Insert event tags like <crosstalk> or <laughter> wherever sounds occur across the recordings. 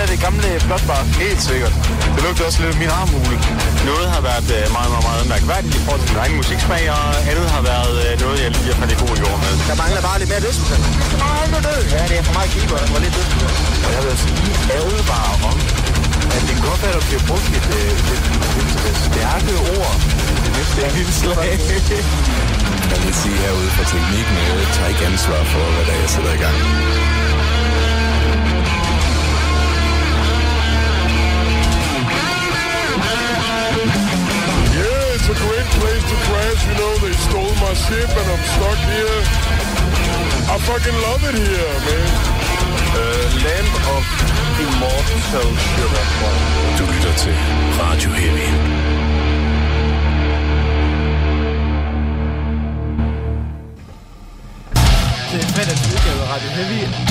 der det gamle flotbar? Helt sikkert. Det lugter også lidt af min armhule. Noget har været øh, meget, meget, meget mærkværdigt i forhold til min egen musiksmag, og andet har været øh, noget, jeg lige har faldet i god jord med. Der mangler bare lidt mere lyst. Nej, nu død. Ja, det er for meget keeper. Der var lidt lyst. Og jeg vil sige, advare om, at det kan godt være, at der bliver brugt et, øh, et, et, et stærke ord i det næste indslag. Jeg vil sige herude fra teknikken, at jeg tager ikke ansvar for, hvad der er, jeg sætter i gang. A great place to crash. You know, they stole my ship and I'm stuck here. I fucking love it here, man. Uh, Land of Immortal Sugar. Du lytter til Radio Heavy. Det er fredags udgave af Radio Heavy.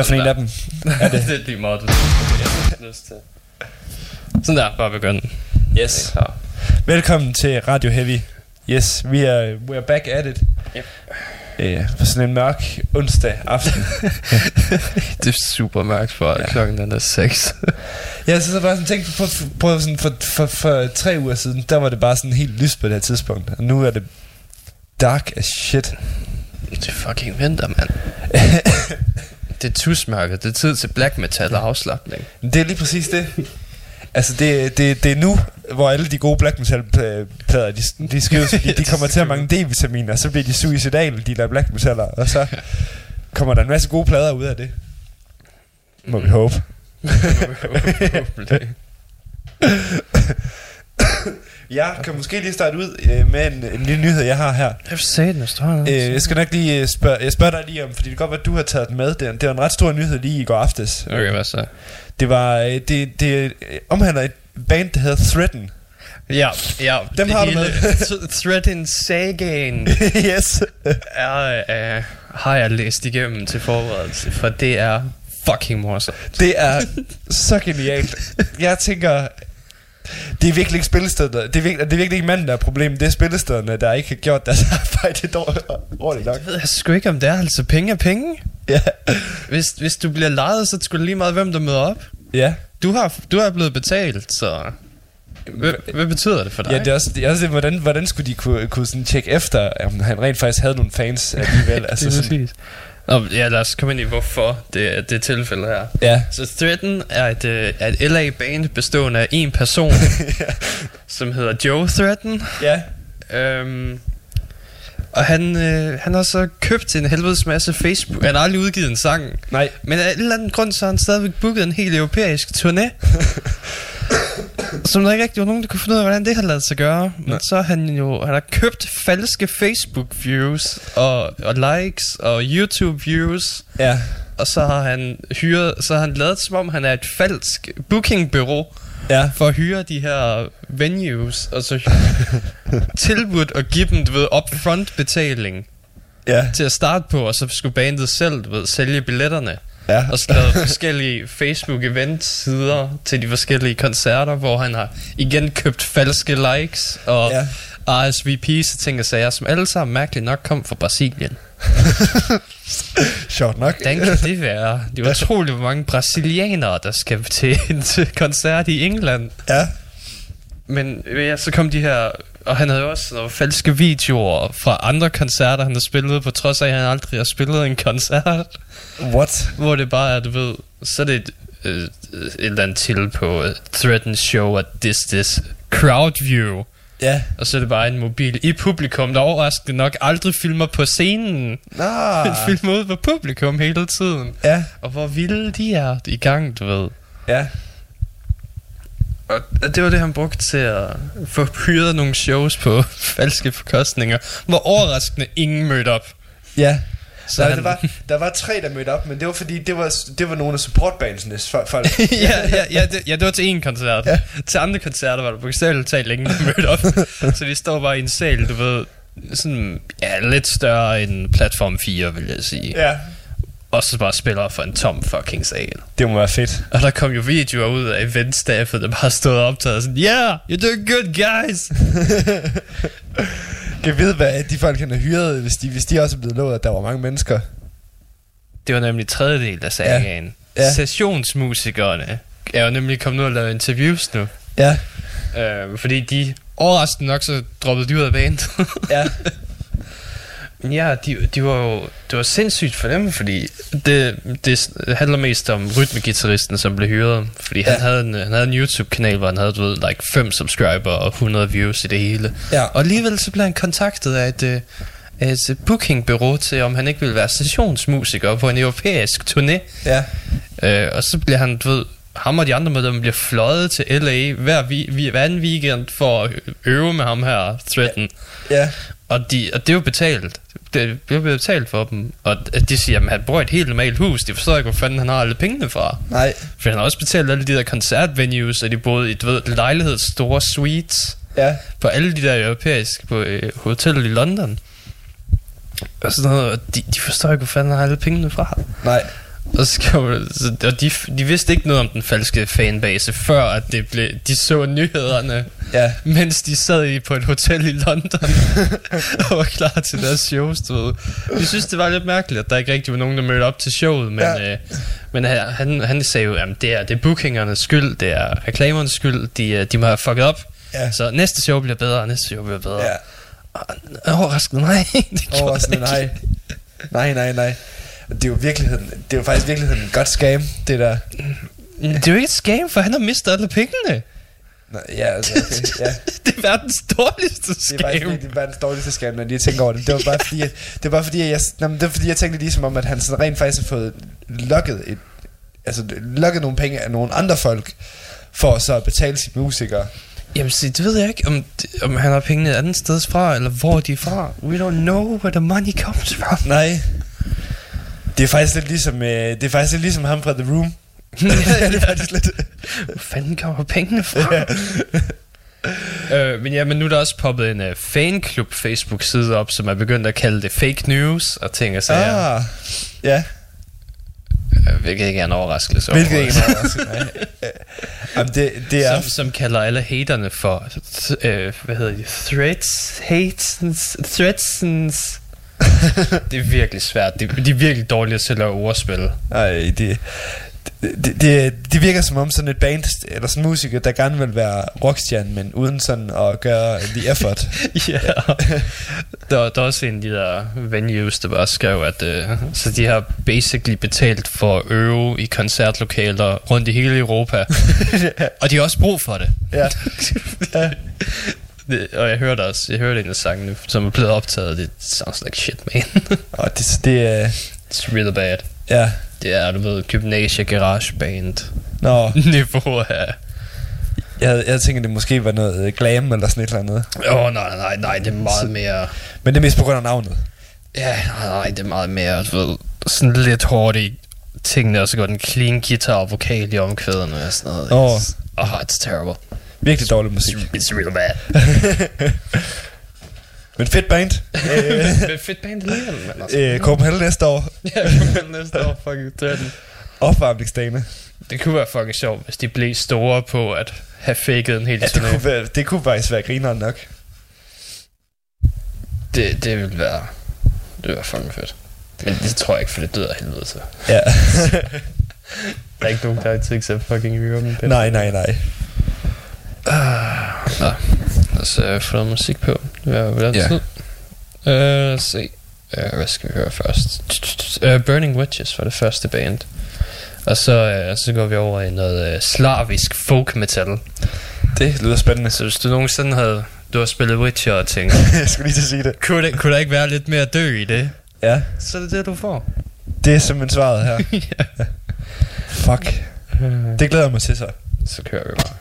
Hvad for en af dem? Er <laughs> det? det er lige meget, du lyst til. Sådan der, bare begynd. Yes. Velkommen til Radio Heavy. Yes, we are, we are back at it. Yep. Øh, på sådan en mørk onsdag aften. <laughs> det er super mørkt for ja. klokken den er 6. <laughs> ja, så, så bare sådan tænkt på, på, på sådan for, for, for, tre uger siden, der var det bare sådan helt lyst på det her tidspunkt. Og nu er det dark as shit. Det er fucking vinter, mand. Det er tusmørket. Det er tid til black metal og afslappning. Det er lige præcis det. Altså, det, det, det er nu, hvor alle de gode black metal plader, de, de skrives, <laughs> fordi de kommer til at mange D-vitaminer, så bliver de suicidale, de der black metaller, og så kommer der en masse gode plader ud af det. Må vi håbe. <laughs> <laughs> Jeg kan måske lige starte ud øh, med en, en lille nyhed, jeg har her. Jeg sagde den, øh, Jeg skal nok lige øh, spørge, jeg spørger dig lige om, fordi det kan godt være, at du har taget den med. Det, det var en ret stor nyhed lige i går aftes. Okay, hvad så? Det var, øh, det, det omhandler et band, der hedder Threaten. Ja, ja. Dem har du med. <laughs> Threaten Sagaen. <laughs> yes. er, uh, har jeg læst igennem til forberedelse, for det er fucking morsomt. Det er så genialt. Jeg tænker, det er virkelig ikke spillestederne. Det er virkelig, det er virkelig ikke manden, der er problemet. Det er spillestederne, der ikke har gjort deres <laughs> arbejde dårligt nok. Det ved jeg sgu ikke, om det er. Altså, penge er penge. Ja. Hvis, hvis du bliver lejet, så skulle lige meget, hvem der møder op. Ja. Du har, du har blevet betalt, så... Hvad, hvad betyder det for dig? Ja, det er også, det er også det, hvordan, hvordan skulle de kunne, kunne sådan tjekke efter, om han rent faktisk havde nogle fans alligevel? <laughs> altså det er sådan, Nå, ja, lad os komme ind i, hvorfor det det tilfælde her. Ja. Så Threaten er et, er et LA-band bestående af en person, <laughs> ja. som hedder Joe Threaten. Ja. Øhm, og han, øh, han har så købt en helvedes masse Facebook. Han har aldrig udgivet en sang. Nej. Men af en eller anden grund, så har han stadigvæk booket en helt europæisk turné. <laughs> som der ikke rigtig var nogen, der kunne finde ud af, hvordan det har lavet sig gøre. Men Nej. så har han jo han har købt falske Facebook-views, og, og likes, og YouTube-views. Ja. Og så har han hyret, så har han lavet som om, han er et falsk bookingbureau ja. for at hyre de her venues, og så <laughs> tilbudt at give dem, du ved, upfront betaling ja. til at starte på, og så skulle bandet selv, du ved, sælge billetterne. Ja. Og skrevet forskellige Facebook-event-sider til de forskellige koncerter, hvor han har igen købt falske likes og ja. RSVP's og ting og sager, som alle sammen mærkeligt nok kom fra Brasilien. <laughs> Sjovt nok. Hvordan kan det være? Det er utroligt, hvor mange brasilianere, der skal til en koncert i England. Ja. Men ja, så kom de her... Og han havde jo også nogle falske videoer fra andre koncerter, han har spillet, på trods af, at han aldrig har spillet en koncert. What? Hvor det bare er, du ved... Så er det et, et, et eller andet til på uh, Threaten Show at this, this crowd view. Ja. Og så er det bare en mobil i publikum, der overraskende nok aldrig filmer på scenen. Ah. <laughs> Men filmer ud på publikum hele tiden. Ja. Og hvor vilde de er i gang, du ved. Ja. Og det var det, han brugte til at få hyret nogle shows på <laughs> falske forkostninger, hvor overraskende ingen mødte op. Ja. Så Nej, han... der, var, der var tre, der mødte op, men det var fordi, det var, det var nogle af supportbandsene folk. <laughs> ja, ja, ja, det, ja, det var til en koncert. Ja. Til andre koncerter var der bogstaveligt talt ingen, der mødte op. <laughs> så de står bare i en sal, du ved, sådan, ja, lidt større end Platform 4, vil jeg sige. Ja. Og så bare spiller for en tom fucking sal. Det må være fedt. Og der kom jo videoer ud af eventstaffet, der bare stod og optaget sådan, Yeah, you're doing good, guys! <laughs> kan vide, hvad de folk kan have hyret, hvis de, hvis de også er blevet lovet, at der var mange mennesker. Det var nemlig tredjedel af sagaen. Ja. Ja. Sessionsmusikerne er jo nemlig kommet ud og lavet interviews nu. Ja. Øh, fordi de overraskende nok så droppede de ud af banen. ja. <laughs> Ja, de, de var jo, det var sindssygt for dem, fordi det, det handler mest om rytmegitarristen, som blev hyret. Fordi ja. han, havde en, han havde en YouTube-kanal, hvor han havde, du ved, like 5 subscriber og 100 views i det hele. Ja. Og alligevel så blev han kontaktet af et, øh, et bookingbureau til, om han ikke ville være stationsmusiker på en europæisk turné. Ja. Øh, og så bliver han, du ved, ham og de andre medlemmer bliver fløjet til LA hver, vi, vi, hver anden weekend for at øve med ham her, Threaten. Ja. Og, de, og det er jo betalt. Det bliver betalt for dem. Og de siger, at han bor i et helt normalt hus. De forstår ikke, hvor fanden han har alle pengene fra. Nej. For han har også betalt alle de der koncertvenues, og de boede i, du ved, lejligheds store suites. Ja. På alle de der europæiske på øh, hotellet i London. Og sådan noget, og de, de forstår ikke, hvor fanden han har alle pengene fra. Nej. Og, så og de, de vidste ikke noget om den falske fanbase, før at det blev, de så nyhederne, Ja. mens de sad i på et hotel i London <laughs> og var klar til deres show. Du ved. Vi synes, det var lidt mærkeligt, at der ikke rigtig var nogen, der mødte op til showet, men, Ja. øh, men han, han, sagde jo, at det er, det er bookingernes skyld, det er reklamernes skyld, de, øh, de må have fucket op. Ja. Så næste show bliver bedre, næste show bliver bedre. Ja. Overraskende, nej. <laughs> det Overraskende, nej. Nej, nej, nej. Det er jo virkeligheden, det er jo faktisk virkeligheden en godt scam, det der. Det er jo ikke et scam, for han har mistet alle pengene. Nå, ja, altså, okay, ja. <laughs> det er verdens dårligste Det er faktisk scam. virkelig verdens dårligste scam, når jeg lige tænker over det. Det var bare fordi, jeg, det var bare fordi, jeg, nå, men det var fordi, jeg tænkte ligesom om, at han sådan rent faktisk har fået lukket et, altså lukket nogle penge af nogle andre folk, for så at betale sine musikere. Jamen, se, det ved jeg ikke, om, om han har pengene et andet sted fra, eller hvor de er fra. We don't know where the money comes from. Nej. Det er faktisk lidt ligesom, øh, det er faktisk lidt ligesom ham fra The Room. <laughs> <laughs> ja, det er faktisk lidt. Hvor fanden kommer pengene fra? <laughs> øh, men ja, men nu er der også poppet en uh, fanklub Facebook-side op, som er begyndt at kalde det fake news og ting og sager. Ah, ja. Øh, hvilket ikke er en overraskelse. Hvilket ikke er overraskende. Nej. Øh, Jamen, det, det er... som, som kalder alle haterne for, øh, hvad hedder de, threats, hatesens, threatsens. Det er virkelig svært. De, de er virkelig dårlige at lave ordspil. Ej, det, det, det, det virker som om sådan et band, eller sådan en musiker, der gerne vil være rockstjerne, men uden sådan at gøre the effort. <laughs> ja. der, der er også en af de der venues, der bare skrev, at øh, så de har basically betalt for at øve i koncertlokaler rundt i hele Europa. <laughs> og de har også brug for det. ja. <laughs> ja. Det. Og jeg hørte også, jeg hørte en af sangene, som er blevet optaget, det sounds like shit, man. <laughs> Og det, det er... It's really bad. Ja. Det er, du ved, Gymnasia Garage Band Nå, <laughs> niveau af... jeg, jeg tænkte, det måske var noget øh, glam eller sådan et eller andet. Åh, oh, nej, nej, nej, det er meget mere... Men det er mest på grund af navnet. Ja, nej, nej, det er meget mere, du ved, sådan lidt hårdt i tingene, og så går den clean guitar og vokal i omkvædene og sådan noget. Åh. It's, oh, it's terrible. Virkelig dårlig musik. It's real bad. <laughs> Men fedt band. <laughs> Men fedt band alligevel, men altså. øh, Copenhagen næste år. <laughs> Ja, men næste år, fucking 13. Opvarmningsdagene. Det kunne være fucking sjovt, hvis de blev store på at have faked en hel Ja, det kunne, være, det kunne faktisk være grineren nok. Det, det ville være... Det ville være fucking fedt. Men det tror jeg ikke, for det af helvede til. Ja. Der er ikke nogen, der har sig at fucking høre dem. nej, nej, nej. Nå, lad os uh, få noget musik på. Ja. tid. Uh, lad os se. Uh, hvad skal vi høre først? Uh, Burning Witches var det første band. Og så, uh, så går vi over i noget uh, slavisk folk metal. Det lyder spændende. Så hvis du nogensinde havde du har spillet Witcher og tænkt, <laughs> jeg skulle lige til at sige det. kunne, det, kunne der ikke være lidt mere dø i det? Ja, Så er det det, du får. det er simpelthen svaret her. <laughs> Fuck. Det glæder jeg mig til så. Så kører vi bare.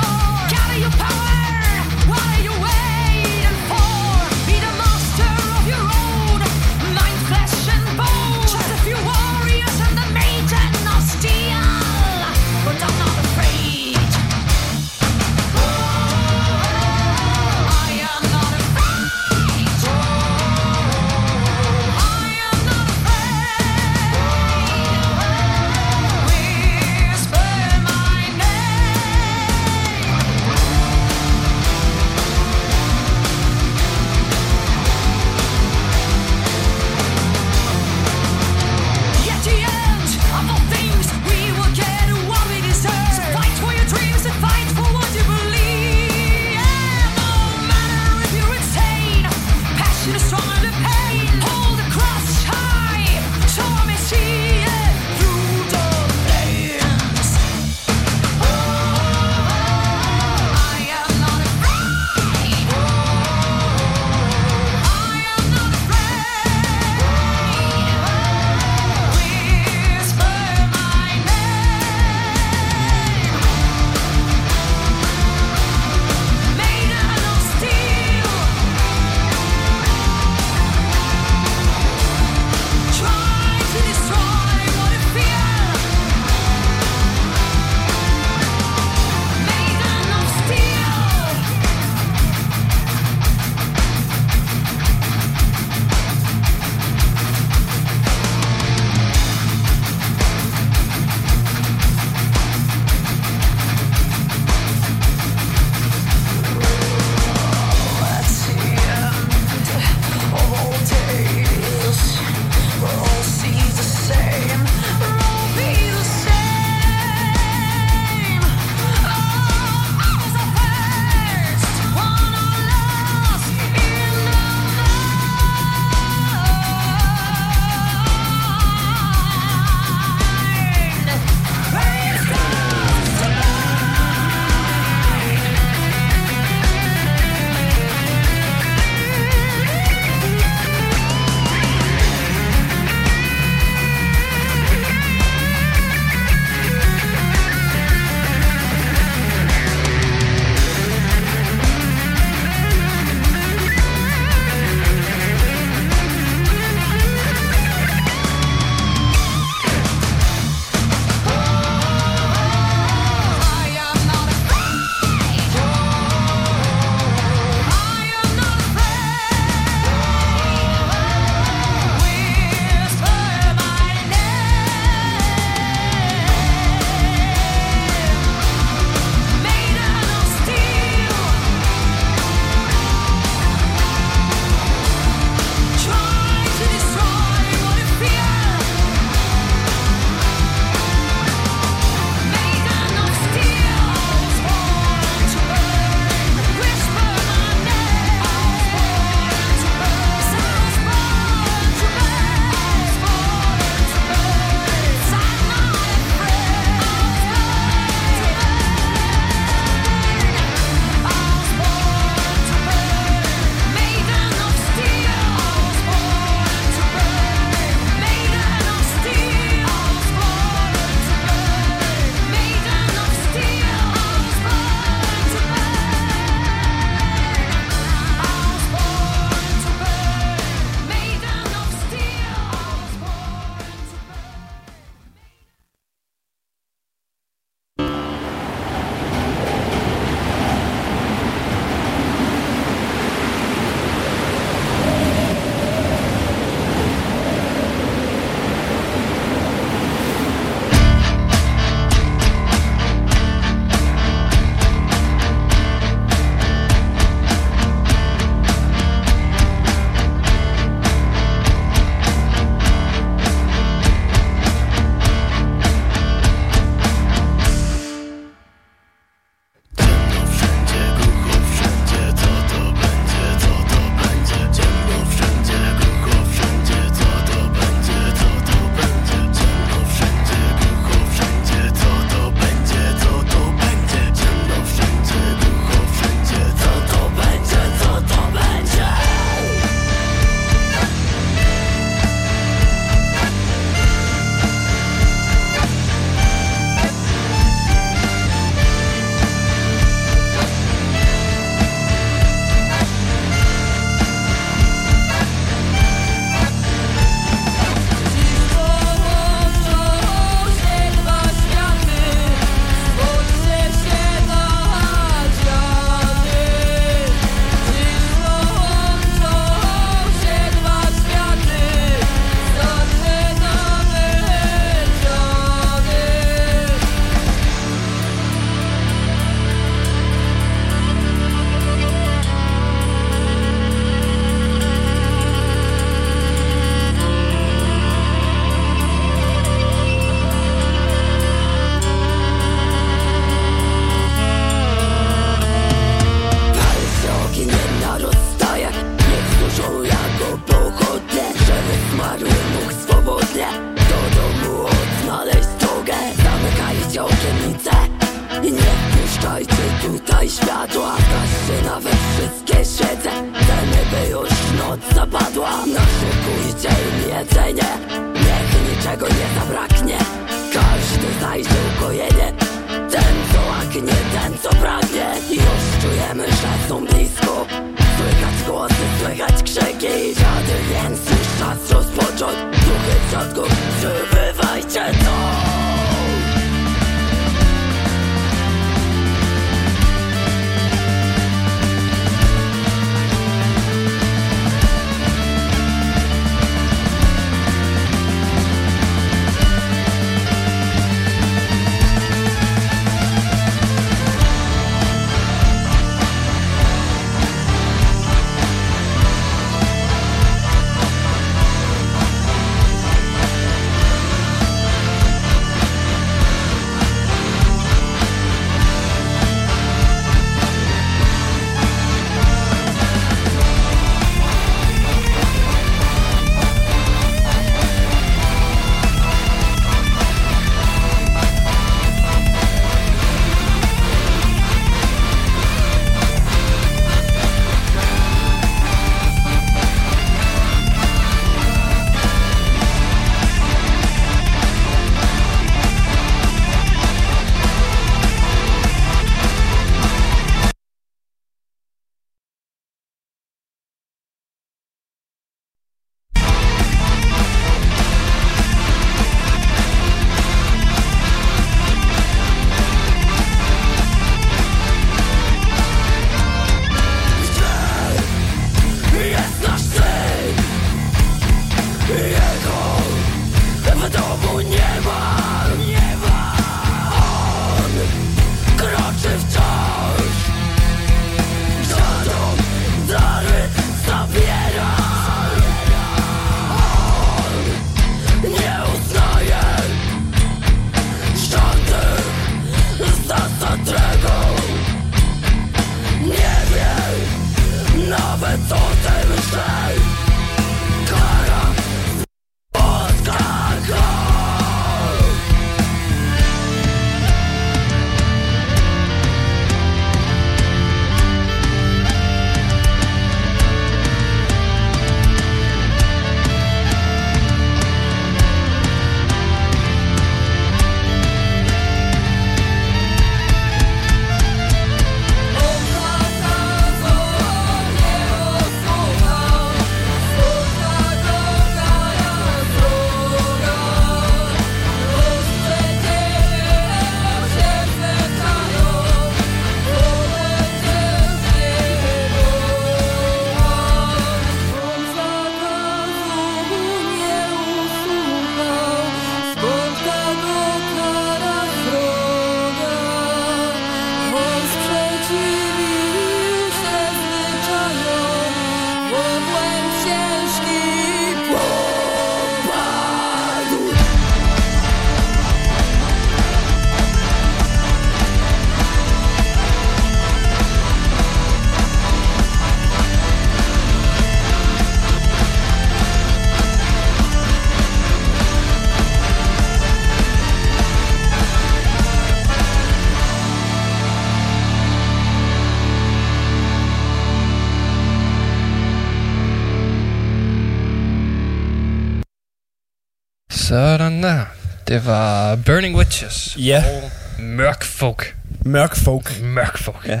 Var Burning Witches. Ja. Og Mørk Folk. Mørk folk. Mørk Folk. Ja.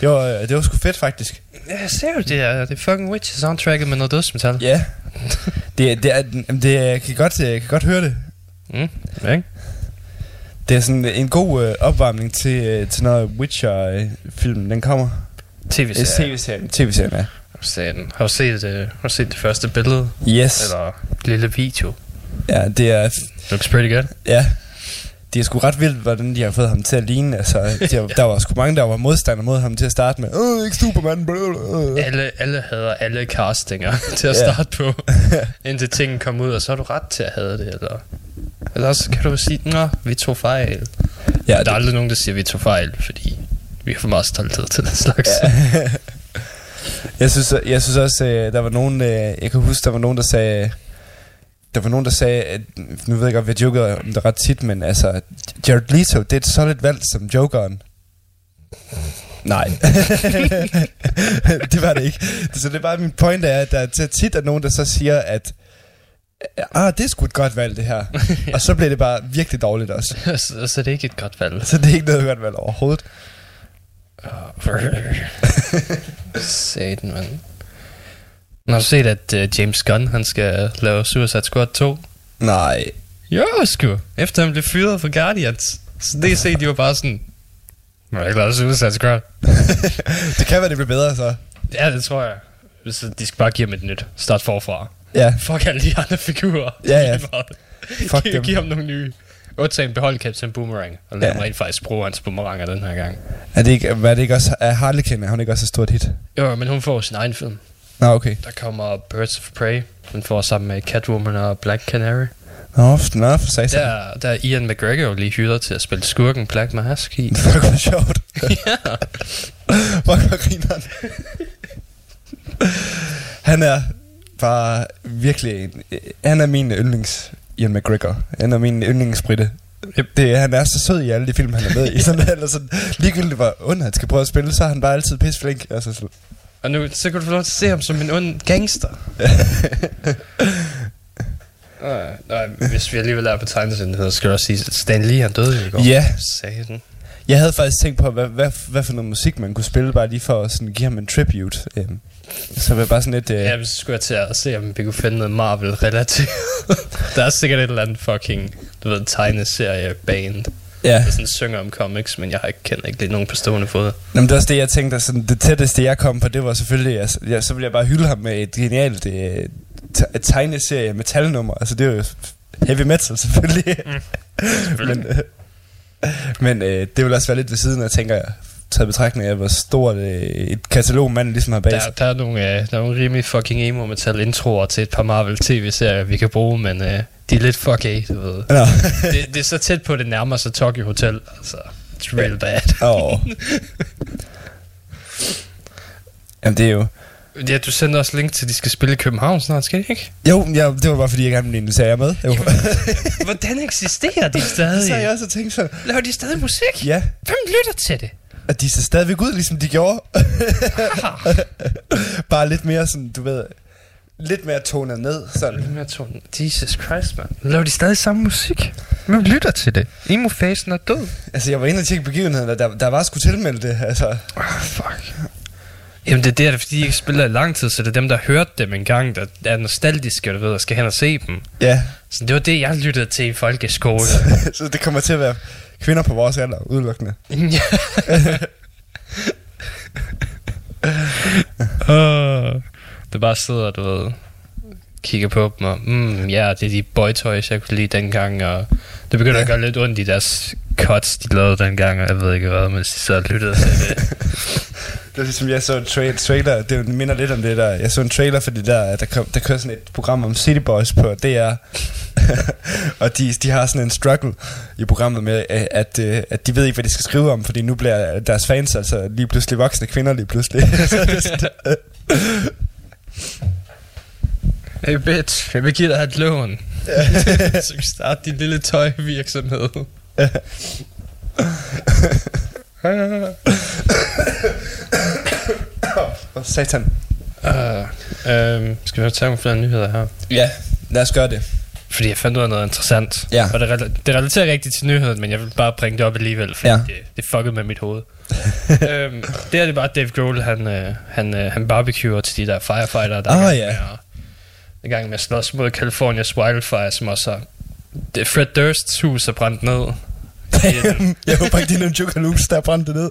Det var, øh, det var sgu fedt, faktisk. Ja, ser du det er, det er fucking Witches soundtracket med noget dødsmetal. Ja. Det, det, er, det, jeg kan godt, jeg kan godt høre det. Mm, ikke? Det er sådan en god øh, opvarmning til, øh, til når Witcher-filmen den kommer. TV-serie. TV-serien. TV-serien, ja. Serien. Har du set, uh, har du set det første billede? Yes. Eller lille video? Ja, det er... Looks pretty good. Ja. Det er sgu ret vildt, hvordan de har fået ham til at ligne. Altså, de har, <laughs> der var sgu mange, der var modstander mod ham til at starte med. Åh, ikke Superman. blablabla." Alle, alle hader alle castinger <laughs> til at Ja. starte på, <laughs> indtil tingen kom ud, og så har du ret til at have det, eller... Eller også kan du sige, nå, vi tog fejl. Ja, Ja, der er aldrig nogen, der siger, vi tog fejl, fordi vi har for meget stolthed til den slags. Ja. Jeg synes, jeg synes også, øh, der var nogen, øh, jeg kan huske, der var nogen, der sagde, der var nogen, der sagde, at, nu ved jeg godt, vi har joket om det ret tit, men altså, Jared Leto, det er et solid valg som jokeren. Nej. <laughs> det var det ikke. Så det er bare min point er, at der er tit er nogen, der så siger, at ah, det er sgu et godt valg, det her. <laughs> Og så bliver det bare virkelig dårligt også. <laughs> så, så det er ikke et godt valg. Så det er ikke noget godt valg overhovedet. Satan, man. Har du set, at uh, James Gunn, han skal lave Suicide Squad 2? Nej. Jo, sgu. Efter han blev fyret fra Guardians. Så det se, de var bare sådan... Må jeg ikke Suicide Squad? <laughs> det kan være, det bliver bedre så. Ja, det tror jeg. Så de skal bare give ham et nyt. Start forfra. Ja. Fuck alle de andre figurer. Ja, ja. <laughs> Fuck Giv, dem. giv ham nogle nye. Undtagen behold Captain Boomerang. Og lad Ja. ham rent faktisk bruge hans boomeranger den her gang. Er det ikke, hvad er det ikke også, er Harlequin, er hun ikke også et stort hit? Jo, men hun får sin egen film. Nå, okay. Der kommer Birds of Prey. Hun får sammen med Catwoman og Black Canary. Nå, nå, for satan. Der, der er Ian McGregor jo lige hyret til at spille skurken Black Mask i. <laughs> Fuck, hvor sjovt. ja. Fuck, <laughs> hvor griner Han er bare virkelig en, Han er min yndlings Ian McGregor. Han er min yndlingsbritte. Yep. Det, han er så sød i alle de film, han er med i. <laughs> Sådan, eller sådan, ligegyldigt hvor ond han skal prøve at spille, så er han bare altid pisseflink. Altså, så, Og nu så kan du få lov til at se ham som en ond gangster. <laughs> Øh, nej, hvis vi alligevel er på tegnesendighed, så skal jeg også sige, at Stan Lee han døde i går. Ja. Satan. Jeg havde faktisk tænkt på, hvad, hvad, hvad for noget musik man kunne spille, bare lige for at sådan, give ham en tribute. Øhm, så var bare sådan lidt... Øh, Ja, så skulle jeg til at se, om vi kunne finde noget Marvel-relateret. <laughs> der er sikkert et eller andet fucking, du ved, tegneserie-band, ja. der sådan synger om comics, men jeg har ikke kendt ikke lige nogen på stående fod. Nå, men det var også det, jeg tænkte, sådan, det tætteste, jeg kom på, det var selvfølgelig, altså, ja, så ville jeg bare hylde ham med et genialt øh, te- tegneserie metalnummer. Altså, det er jo heavy metal, selvfølgelig. Mm, <laughs> men øh, men øh, det vil også være lidt ved siden af, tænker jeg, taget betragtning af, hvor stort øh, et katalog manden ligesom har bag Der, der, er nogle, øh, der er nogle rimelig fucking emo metal introer til et par Marvel tv-serier, vi kan bruge, men øh, de er lidt fuck af, du ved. Nå. <laughs> det, det er så tæt på, det nærmer sig Tokyo Hotel, altså. It's real bad. Åh. <laughs> Jamen, det er jo... Ja, du sender også link til, at de skal spille i København snart, skal de ikke? Jo, ja, det var bare fordi, jeg gerne ville invitere jer med. Jo. Hvordan eksisterer de <laughs> så stadig? har jeg også tænkt sådan, Laver de stadig musik? ja, Hvem lytter til det? At de ser stadigvæk ud, ligesom de gjorde. <laughs> bare lidt mere sådan, du ved, lidt mere tonet ned, sådan. Lidt mere tone. Jesus Christ, man. Laver de stadig samme musik? Hvem lytter til det? Emo-fasen er død. Altså, jeg var inde og tjekke begivenheden, og der, der var sgu tilmeldt det, altså. Oh, fuck. Jamen det er det, fordi de ikke spiller i lang tid, så det er dem, der hørte dem engang, der er nostalgiske, du ved, og skal hen og se dem. Ja, Så det var det, jeg lyttede til i folkeskole. <laughs> så det kommer til at være kvinder på vores alder, udelukkende. <laughs> ja. uh, det bare sidder, du ved, kigger på dem, og mm, ja, det er de boytoys, jeg kunne lide dengang, og det begynder ja. at gøre lidt ondt i deres cuts, de lavede dengang, og jeg ved ikke hvad, men de sad og lyttede til det. <laughs> Det var ligesom, jeg så en tra- trailer, det minder lidt om det der, jeg så en trailer for det der, der, kom, der kører sådan et program om City Boys på DR, <laughs> og de, de har sådan en struggle i programmet med, øh, at, øh, at de ved ikke, hvad de skal skrive om, fordi nu bliver deres fans altså lige pludselig voksne kvinder lige pludselig. Er <laughs> Hey bitch, jeg vil give dig et lån. <laughs> så vi starte din lille tøjvirksomhed. Åh, <coughs> satan. Uh, um, skal vi tage nogle flere nyheder her? Ja, lad os gøre det. Fordi jeg fandt ud af noget interessant. Ja. Og det, rela- det relaterer ikke rigtigt til nyheden, men jeg vil bare bringe det op alligevel, fordi Ja. det, det fuckede med mit hoved. <laughs> øhm, det er det bare, at Dave Grohl, han, øh, han, øh, han barbecuer til de der firefighter, der er i gang ja. er i gang med at slås mod Californias wildfire, som også har... Det, Fred Dursts hus er brændt ned. <laughs> jeg håber ikke, det er nogle Jugaloos, der er brændt det ned.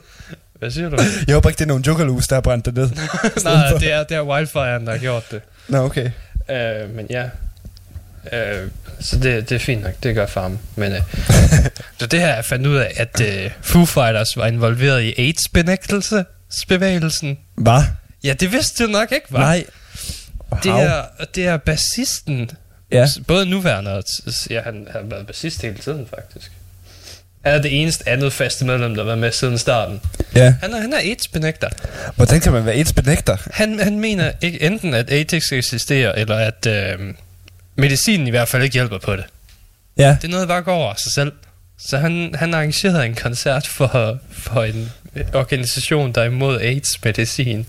Hvad siger du? Jeg håber ikke, det er nogle Jugaloos, der er brændt det ned. <laughs> Nej, det er, det er wildfiren, der har gjort det. Nå, okay. Øh, men ja. Øh, så det, det er fint nok, det gør farm. Men øh, <laughs> så det her, jeg fandt ud af, at øh, Foo Fighters var involveret i AIDS-benægtelsesbevægelsen. Hvad? Ja, det vidste du nok ikke, var. Nej. Det Hav. er, det er bassisten. Ja. Både nuværende og... Ja, han han har været bassist hele tiden, faktisk. Han er det eneste andet faste medlem, der har været med siden starten. Ja. Han er, han er AIDS-benægter. Hvordan kan man være AIDS benægter? Han, han mener ikke enten, at AIDS eksisterer, eller at øh, medicinen i hvert fald ikke hjælper på det. Ja. Det er noget, der bare går over af sig selv. Så han, han arrangerede en koncert for, for en organisation, der er imod AIDS-medicin.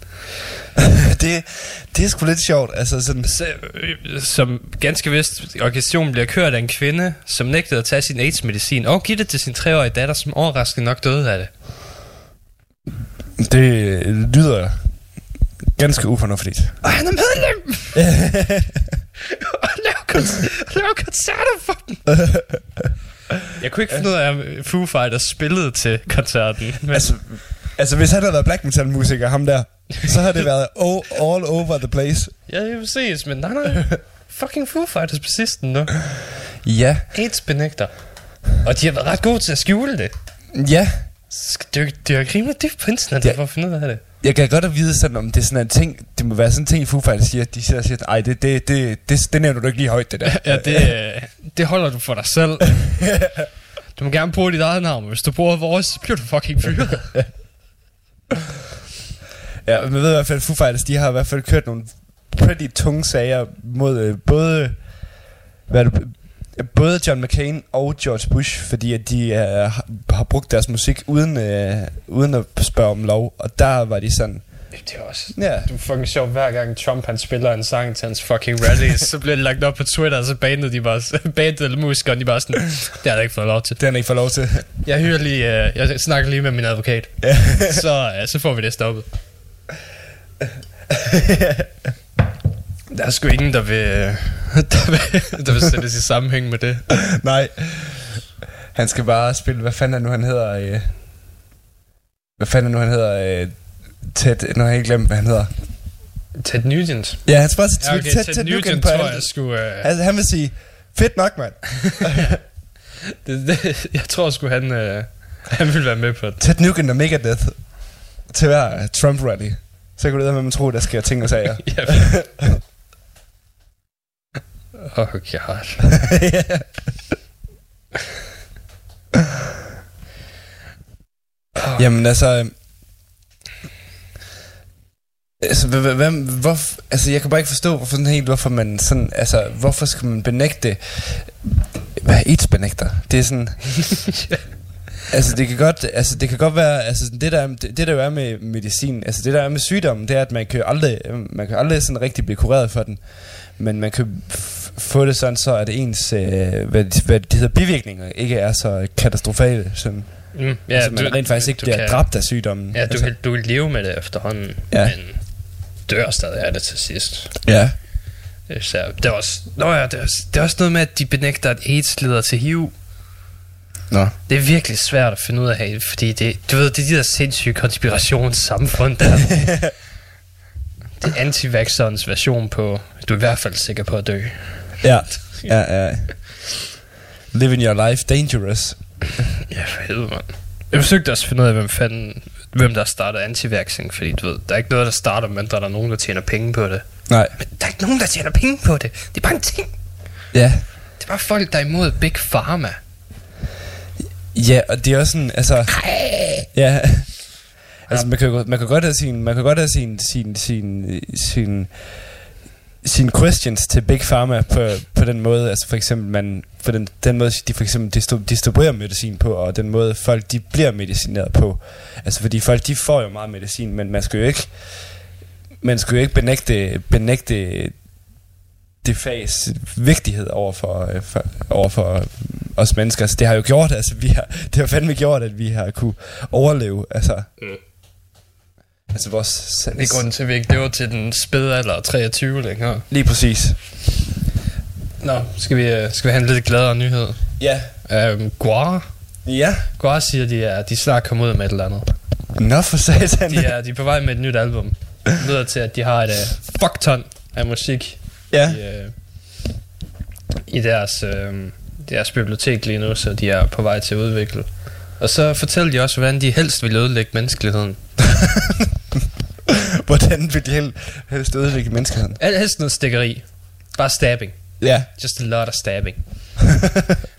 <laughs> det, det er sgu lidt sjovt. Altså sådan, Så, øh, som ganske vist, organisationen bliver kørt af en kvinde, som nægtede at tage sin AIDS-medicin, og give det til sin treårige datter, som overraskende nok døde af det. det lyder ganske ufornuftigt. Og han er medlem! <laughs> og laver, kon- laver koncerter for dem. <laughs> Jeg kunne ikke finde ud af, om Foo Fighters spillede til koncerten. Men Altså, altså hvis han havde været black metal musiker, ham der, så havde det været all over the place. ja, det ses, men nej, nej. Fucking Foo Fighters på sidsten nu. Ja, AIDS benægter. Og de har været ret gode til at skjule det. ja. Skal dykke, dykke rimelig dybt på internettet Ja. for at finde ud af det. Jeg kan godt at vide sådan, om det er sådan en ting, det må være sådan en ting, Foo Fighters siger, de siger, siger ej, det, det, det, det, det nævner du ikke lige højt, det der. Ja, det, det holder du for dig selv. <laughs> Du må gerne bruge dit eget navn, hvis du bruger vores, bliver du fucking fyret. <laughs> Ja, men ved i hvert fald, Foo Fighters, de har i hvert fald kørt nogle pretty tunge sager mod øh, både, hvad det, både John McCain og George Bush, fordi at de øh, har, brugt deres musik uden, øh, uden at spørge om lov, og der var de sådan, Det er også... ja, Det er fucking sjovt, hver gang Trump han spiller en sang til hans fucking rallies, <laughs> så bliver det lagt op på Twitter, og så bandet de bare, <laughs> bandet eller musikeren, de bare sådan, det har jeg ikke fået lov til. det har ikke fået lov til. Jeg hører lige, uh, jeg snakker lige med min advokat, så, uh, så får vi det stoppet. <laughs> Der er sgu ingen, der vil, <laughs> der vil, der vil sættes i sammenhæng med det. <laughs> Nej. Han skal bare spille, hvad fanden er nu han hedder, øh, hvad fanden er nu han hedder, øh, Ted, nu har jeg ikke glemt, hvad han hedder. Ted Nugent. Ja, han skal bare sige Ja, okay, Ted, Ted, Ted Nugent, Nugent på tror alt. jeg skulle... Uh, Altså, han vil sige, fedt nok, mand. <laughs> det, det, jeg tror sgu, han, uh, han vil være med på det. Ted Nugent og Megadeth til hver Trump-rally. Så kan du vide, at man tror, der sker ting og sager. Ja. oh god. <laughs> Jamen altså... Altså, hvad, hvad, hvad, hvor, altså, jeg kan bare ikke forstå, hvorfor sådan helt, hvorfor man sådan, altså, hvorfor skal man benægte, hvad er AIDS benægter? Det er sådan, <laughs> altså, det kan godt, altså, det kan godt være, altså, det der, er- det, det der jo er med medicin, altså, det der er med sygdommen, det er, at man kan aldrig, man kan aldrig sådan rigtig blive kureret for den, men man kan få det sådan, så at ens, øh, hvad, hvad det hedder, bivirkninger ikke er så katastrofale, sådan, Mm, ja, altså, man rent faktisk ikke du bliver kan- dræbt af sygdommen. Ja, du, altså, kan, du kan leve med det efterhånden, Ja. men dør stadig af det til sidst. ja. Så det er også, nå ja, det er, også- det er også noget med, at de benægter, at AIDS leder til HIV. Nå. Det er virkelig svært at finde ud af, fordi det, du ved, det er de der sindssyge konspirationssamfund der. <laughs> det er antivaxerens version på, du er i hvert fald sikker på at dø. Ja, ja, ja. Living your life dangerous. Ja, for helvede, mand. Jeg forsøgte også at finde ud af, hvem fanden, hvem der starter antivaxing, fordi du ved, der er ikke noget, der starter, men der er der nogen, der tjener penge på det. Nej. Men der er ikke nogen, der tjener penge på det. Det er bare en ting. Ja. Det er bare folk, der er imod Big Pharma. Ja, og det er også sådan, altså... Ja. Altså, man kan, man kan godt have sin, man kan godt have sin, sin, sin, sin, sin questions til Big Pharma på, på den måde, altså for eksempel man, for den, den måde, de for eksempel distribuerer medicin på, og den måde folk, de bliver medicineret på. Altså fordi folk, de får jo meget medicin, men man skal jo ikke, man skal jo ikke benægte, benægte det fags vigtighed over for, øh, for, over for os mennesker. Altså, det har jo gjort, altså, vi har, det har fandme gjort, at vi har kunne overleve. Altså, Mm altså vores... Det er grunden til, at vi ikke lever til den spæde alder af 23 længere. Lige præcis. Nå, skal vi, øh, skal vi have en lidt gladere nyhed? Ja. Um, Guar. Ja. Guar siger, de er, de snart kommet ud med et eller andet. Nå for satan. De er, de er på vej med et nyt album. Det lyder til, at de har et uh, fuck ton af musik Ja. i, uh, i deres, uh, deres bibliotek lige nu, så de er på vej til at udvikle. Og så fortæller de også, hvordan de helst vil ødelægge menneskeligheden. <laughs> Hvordan vil de hel, helst ødelægge menneskeheden? Al- Helst noget stikkeri. Bare stabbing. Ja. Just a lot of stabbing.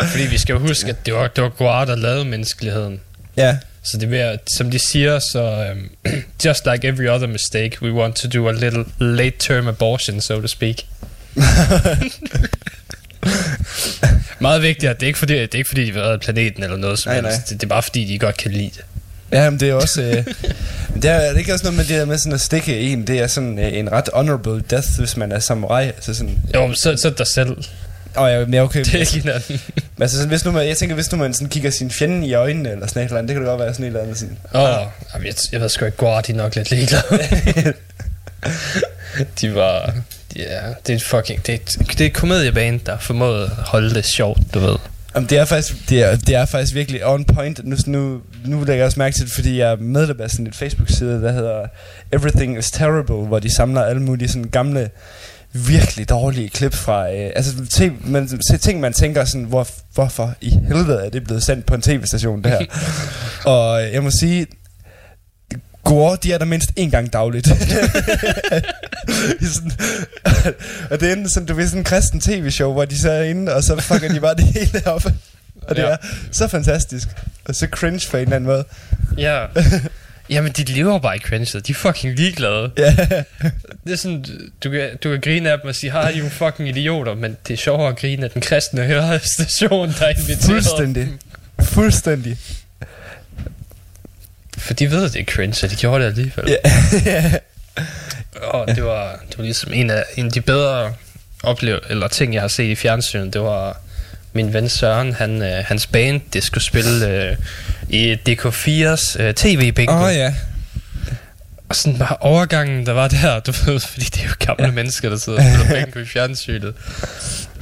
Fordi vi skal huske, at det var, det var Guar, der lavede menneskeligheden. Ja. Så det er, som de siger, så um, <clears throat> just like every other mistake, we want to do a little late term abortion, so to speak. <laughs> <laughs> Meget vigtigt, det er ikke fordi, det er ikke fordi de vil redde planeten eller noget som Nej, helst. nej. Det, det, er bare fordi, de godt kan lide det. Ja, men det er også... Øh, det er, er det ikke også noget med det der med sådan at stikke en? Det er sådan øh, en ret honorable death, hvis man er samurai. Altså sådan... Jo, men så, så dig selv. Åh, oh, ja, men okay. <laughs> Det er ikke hinanden. Men altså, sådan, hvis nu man, jeg tænker, hvis nu man sådan kigger sin fjende i øjnene, eller sådan et eller andet, det kan det godt være sådan et eller andet sådan. Åh, oh, jeg, jeg ved sgu ikke, Guard, de er nok lidt ligeglade. <laughs> de var... Ja, det er fucking... Det er et, det er et komediebane, der formåede at holde det sjovt, du ved. Jamen, det er faktisk, det er, det er faktisk virkelig on point. Nu, nu, nu lægger jeg også mærke til det, fordi jeg er medlem af sådan et Facebook-side, der hedder Everything is Terrible, hvor de samler alle mulige sådan gamle, virkelig dårlige klip fra... Øh, altså, ting man, ting, man tænker sådan, hvor, hvorfor i helvede er det blevet sendt på en tv-station, det her? <laughs> Og øh, jeg må sige, Gore, de er der mindst en gang dagligt. <laughs> Sådan, og det er enten sådan, du ved, sådan en kristen tv-show, hvor de så er inde, og så fucker de bare det hele op. Og det Ja. er så fantastisk. Og så cringe på en eller anden måde. Ja. <laughs> Jamen, de lever bare i cringe, de er fucking ligeglade. Ja. Det er sådan, du kan, du kan grine af dem og sige, har er jo fucking idioter, men det er sjovere at grine af den kristne hørestation, der er inviteret. Fuldstændig. Fuldstændig. For de ved, at det er cringe, og de gjorde det alligevel. Ja. ja. <laughs> Og det var, det var ligesom en af, en af de bedre oplev eller ting, jeg har set i fjernsynet. Det var min ven Søren, han, øh, hans band, det skulle spille øh, i DK4's øh, tv-bingo. Åh oh, ja. Og sådan bare overgangen, der var der, du ved, <laughs> fordi det er jo gamle ja. mennesker, der sidder og spiller <laughs> bingo i fjernsynet.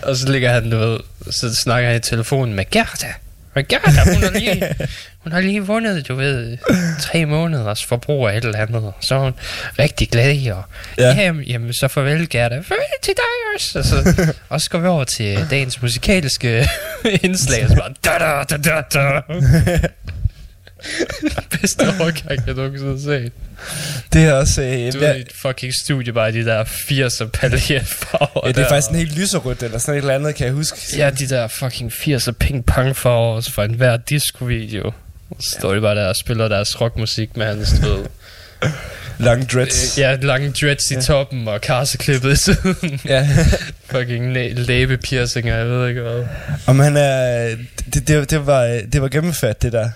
Og så ligger han, du ved, så snakker jeg i telefonen med Gerda. Og Gerda, hun har lige, hun har lige vundet, du ved, tre måneders forbrug af et eller andet. Og så er hun rigtig glad, og Ja. ja. jamen, jamen, så farvel Gerda. Farvel til dig også. Og så, og så går vi over til dagens musikalske <laughs> indslag, og så bare, da da da da da. <laughs> Bedste overgang, jeg nogensinde har set. Det er også... Øh, Du ja, er et fucking studie bare de der 80'er paljetfarver ja, det er der. faktisk sådan helt lyserødt, eller sådan et eller andet, kan jeg huske. Ja, de der fucking 80'er ping-pong farver fra enhver disco-video. Så står de bare der og spiller deres rockmusik med hans, du ved, Lange dreads. ja, lange dreads i toppen og karseklippet i siden. Ja. <laughs> fucking næ- læbepiercinger, jeg ved ikke hvad. Om han er... Det, det, det, var, det var gennemført, det der.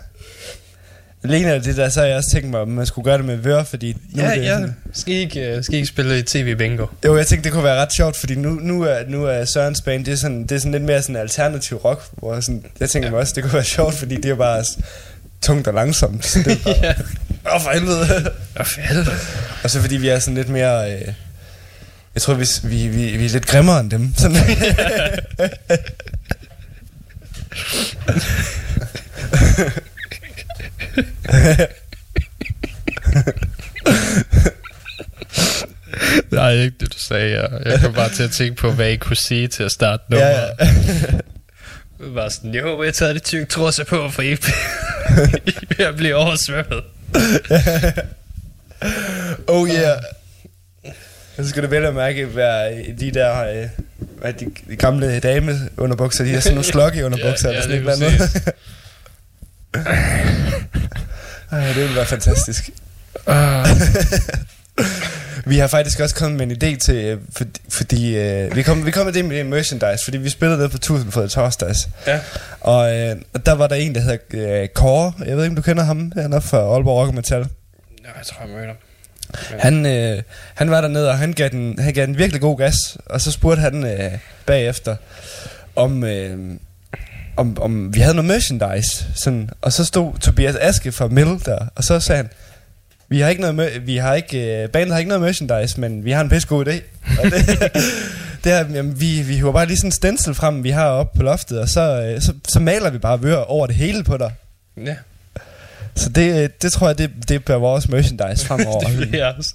Alene af det der, så har jeg også tænkt mig, om man skulle gøre det med vør, fordi... Nu Ja, er det ja. sådan- Skal I ikke, uh, skal I ikke spille i tv-bingo? Jo, jeg tænkte, det kunne være ret sjovt, fordi nu, nu, er, nu er Sørens band, det er, sådan, det er sådan lidt mere sådan alternativ rock, hvor sådan, jeg tænker mig også, det kunne være sjovt, fordi det er bare tungt og langsomt. Så det <laughs> bare, ja. Åh, for helvede. Og for helvede. og så fordi vi er sådan lidt mere... Øh, jeg tror, vi, vi, vi, vi er lidt grimmere end dem. Sådan. <laughs> <laughs> Nej, ikke det, du sagde. Jeg, jeg kom bare til at tænke på, hvad I kunne sige til at starte ja, nummeret. ja. Det var sådan, jeg håber, jeg tager det tyk trusser på, for I <laughs> I er ved at blive oversvømmet. <laughs> oh yeah. Så skal det vel at mærke være de der øh, hvad de, de gamle dame underbukser, de har sådan nogle <laughs> slokke underbukser, Ja, eller ja, sådan et eller andet. Ej, det ville være fantastisk. Uh, Vi har faktisk også kommet med en idé til, øh, for, fordi øh, vi kom, vi kom med det med merchandise, fordi vi spillede det på Tusindfod torsdags. ja. Og øh, der var der en, der hedder øh, Kåre. Jeg ved ikke, om du kender ham. Han er fra Aalborg Rock Metal. ja, jeg tror, jeg mødte ham. Han, øh, han var dernede, og han gav, den, han gav den virkelig god gas. Og så spurgte han øh, bagefter, om, øh, om, om vi havde noget merchandise. Sådan. Og så stod Tobias Aske fra Mill der, og så sagde han, vi har ikke noget, vi har ikke, øh, bandet har ikke noget merchandise, men vi har en pisse god idé. <laughs> Og det, det er, jamen, vi, vi hiver bare lige sådan en stencil frem, vi har oppe på loftet, og så, øh, så, så maler vi bare vør over det hele på dig. Ja, Så det, øh, det tror jeg, det, det bliver vores merchandise fremover. <laughs> det bliver også.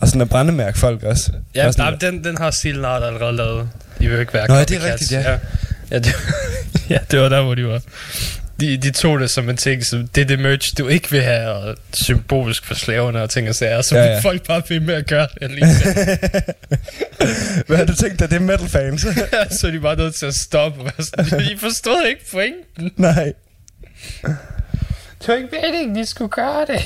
og sådan at brændemærke folk også. Ja, Også nej, den, den har Silnart allerede lavet. De vil ikke være Nå, ja, det er rigtigt, ja. Ja, ja, det, <laughs> ja, det var der, hvor de var. De, de tog det som en ting, som det er det merch, du ikke vil have, og symbolisk for slaverne og ting og sager, så Ja, ja, ja. ja. folk bare ved med at gøre det alligevel. <laughs> Hvad har du tænkt dig, det er metal fans? <laughs> så er de bare nødt til at stoppe I forstod ikke pointen. Nej. Det var ikke meningen, de skulle gøre det.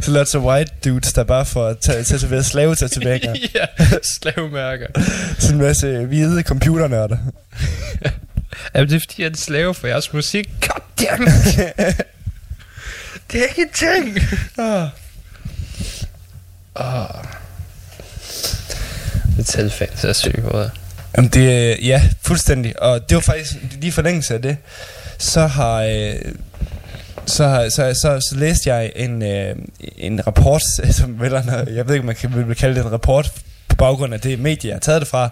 Så lots of white dudes, der bare får ta- tatoveret slave tatoveringer. <laughs> ja, slavemærker. Sådan en masse hvide computernørder. <laughs> Jamen, det er fordi, jeg er en slave for jeres musik. God damn det er ikke en ting. <laughs> Ah. Oh. Metalfans er syge både. Jamen det, ja, fuldstændig. Og det var faktisk lige forlængelse af det. Så har, øh, så, så, så, så læste jeg en, øh, en rapport, <laughs> som vel, er- jeg ved ikke, om man kan vil kalde det en rapport på baggrund af det medie, jeg har taget det fra.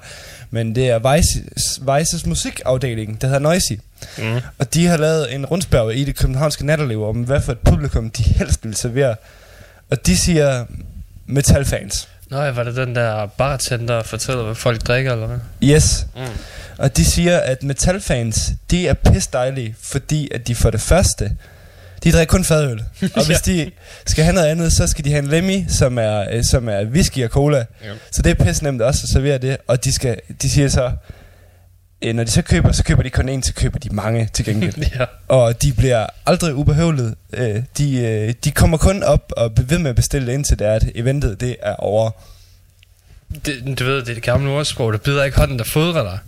Men det er Vices, Vices musikafdeling, der hedder Noisy. Mm. Og de har lavet en rundspørg i det københavnske natteliv om, hvad for et publikum de helst vil servere. Og de siger metalfans. Nå ja, var det den der bartender fortæller, hvad folk drikker, eller hvad? Yes. Mm. Og de siger, at metalfans, de er pis dejlige, fordi at de for det første, de drikker kun fadøl. <laughs> Og hvis de skal have noget andet, så skal de have en Lemmy, som er, øh, som er whisky og cola. Ja. Så det er pis nemt også at servere det. Og de, skal, de siger så, øh, når de så køber, så køber de kun en, så køber de mange til gengæld. <laughs> ja. og de bliver aldrig ubehøvlet. Øh, de, øh, de kommer kun op og bliver ved med at bestille indtil det er, at eventet det er over. Det, du ved, det er det gamle ordsprog, der bider ikke hånden, der fodrer dig.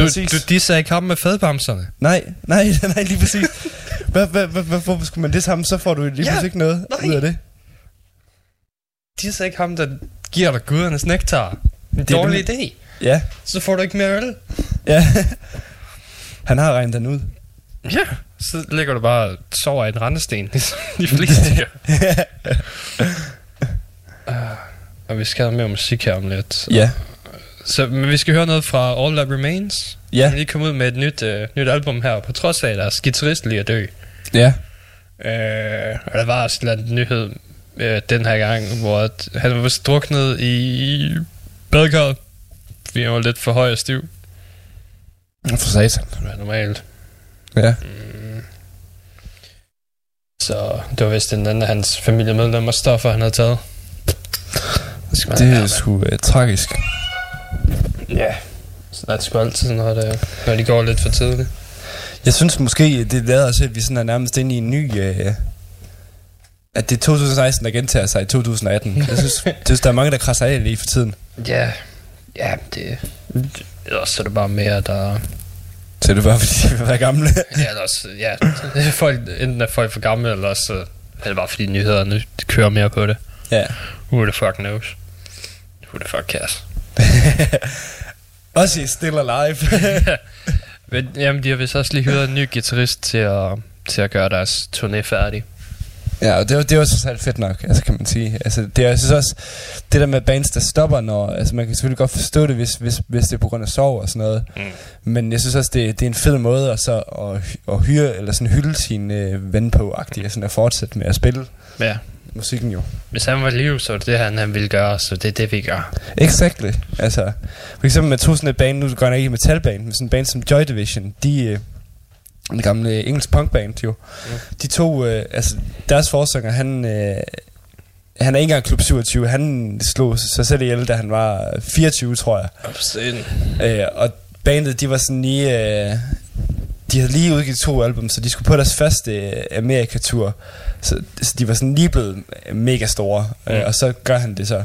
Du, Præcis. du disser ikke ham med fadbamserne. Nej, nej, <laughs> nej, lige præcis. Hvad, hvad, hvorfor skulle man det samme? Så får du lige Ja, pludselig ikke noget nej. ud af det. Disser ikke ham, der giver dig gudernes nektar. En Det er dårlig idé. Ja, Så får du ikke mere øl. ja. <laughs> Han har regnet den ud. Ja. Så ligger du bare og sover i en rendesten, <laughs> ligesom de fleste gør. uh, og vi skal have mere musik her om lidt. ja, Så men vi skal høre noget fra All That Remains. Ja. De er lige kommet ud med et nyt, uh, nyt album her, på trods af, at deres guitarist lige er død. ja. Øh, og der var også en eller anden nyhed øh, den her gang, hvor at han var druknet i badekarret, fordi han var lidt for høj og stiv. For satan. Det er normalt. Ja. Så det var vist en anden af hans familiemedlemmer stoffer, han havde taget. Det, Det er sgu uh, tragisk. Ja. Så det er sgu altid, når, det, når de går lidt for tidligt. Jeg synes måske, det lader os, at vi sådan er nærmest inde i en ny... Uh, at det er 2016, der gentager sig i 2018. Jeg synes, <laughs> jeg synes der er mange, der krasser af lige for tiden. Ja, ja, det... Ellers så er det bare mere, der... Så er det bare, fordi de vil være gamle. Ja, ellers, ja, folk, enten er folk for gamle, eller så er det bare fordi nyhederne de kører mere på det. ja. Who the fuck knows? Who the fuck cares? <laughs> Også i Still Alive. <laughs> Men, jamen, de har vist også lige hyret en ny guitarist til at, til at gøre deres turné færdig. Ja, og det det var så fedt nok, altså kan man sige. Altså, det er, jeg synes også, det der med bands, der stopper, når, altså man kan selvfølgelig godt forstå det, hvis, hvis, hvis det er på grund af sorg og sådan noget. Mm. Men jeg synes også, det, det er en fed måde at, så, at, at hyre, eller sådan hylde sin øh, ven på, agtigt, og sådan at fortsætte med at spille Ja. musikken jo. Hvis han var i live, så det det, han, han ville gøre, så det er det, vi gør. Exactly. Altså, for eksempel med to sådan et band, nu går jeg ikke i metalband, men sådan en band som Joy Division, de, øh, en gamle engelsk punkband jo, Mm. de to, øh, altså deres forsanger, han, øh, han er ikke engang klub 27, han slog sig selv ihjel, da han var 24, tror jeg. Absolut. Øh, og bandet, de var sådan lige... Øh, de havde lige udgivet to album, så de skulle på deres første øh, Amerikatur. Så, så de var sådan lige blevet mega store. Øh, Mm. og så gør han det så.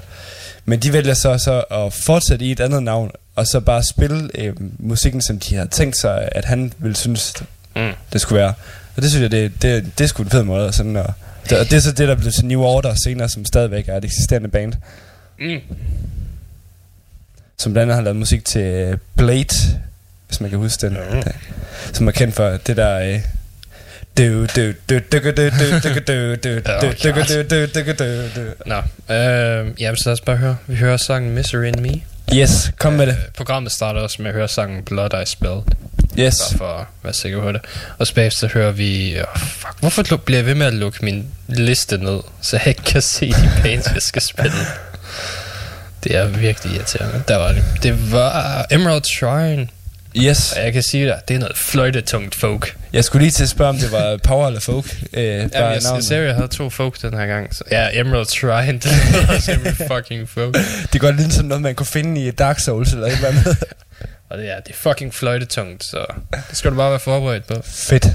Men de vælger så, så at fortsætte i et andet navn, og så bare spille øh, musikken, som de havde tænkt sig, at han ville synes, mm. det skulle være. Og det synes jeg, det, det, det er sgu en fed måde. Sådan, og, det, og det er så det, der blev til New Order senere, som stadigvæk er et eksisterende band. Mm. Som blandt andet har lavet musik til Blade, hvis man kan huske den. Mm. Der, som er kendt for det der... Øh, Nå, øh, jamen så lad os bare høre. Vi hører sangen Misery in Me. Yes, kom med det. Øh, programmet starter også med at høre sangen Blood I Spilled. Yes. Bare for at være sikker på det. Og så bagefter hører vi... Oh, fuck, hvorfor bliver jeg ved med at lukke min liste ned, så jeg ikke kan se de bands, jeg skal spille? <laughs> Det er virkelig irriterende. Der var det. Det var Emerald Shrine. Yes. Og jeg kan sige dig, det er noget fløjtetungt folk. Jeg skulle lige til at spørge, om det var power eller folk. Øh, Ja, bare jeg, jeg ser, jeg havde to folk den her gang. Så, ja, Emerald Shrine, <laughs> det er Emerald fucking folk. <laughs> Det godt ligne som noget, man kunne finde i Dark Souls eller et eller andet. <laughs> Og det er, det er fucking fløjtetungt, så det skal du bare være forberedt på. Fedt.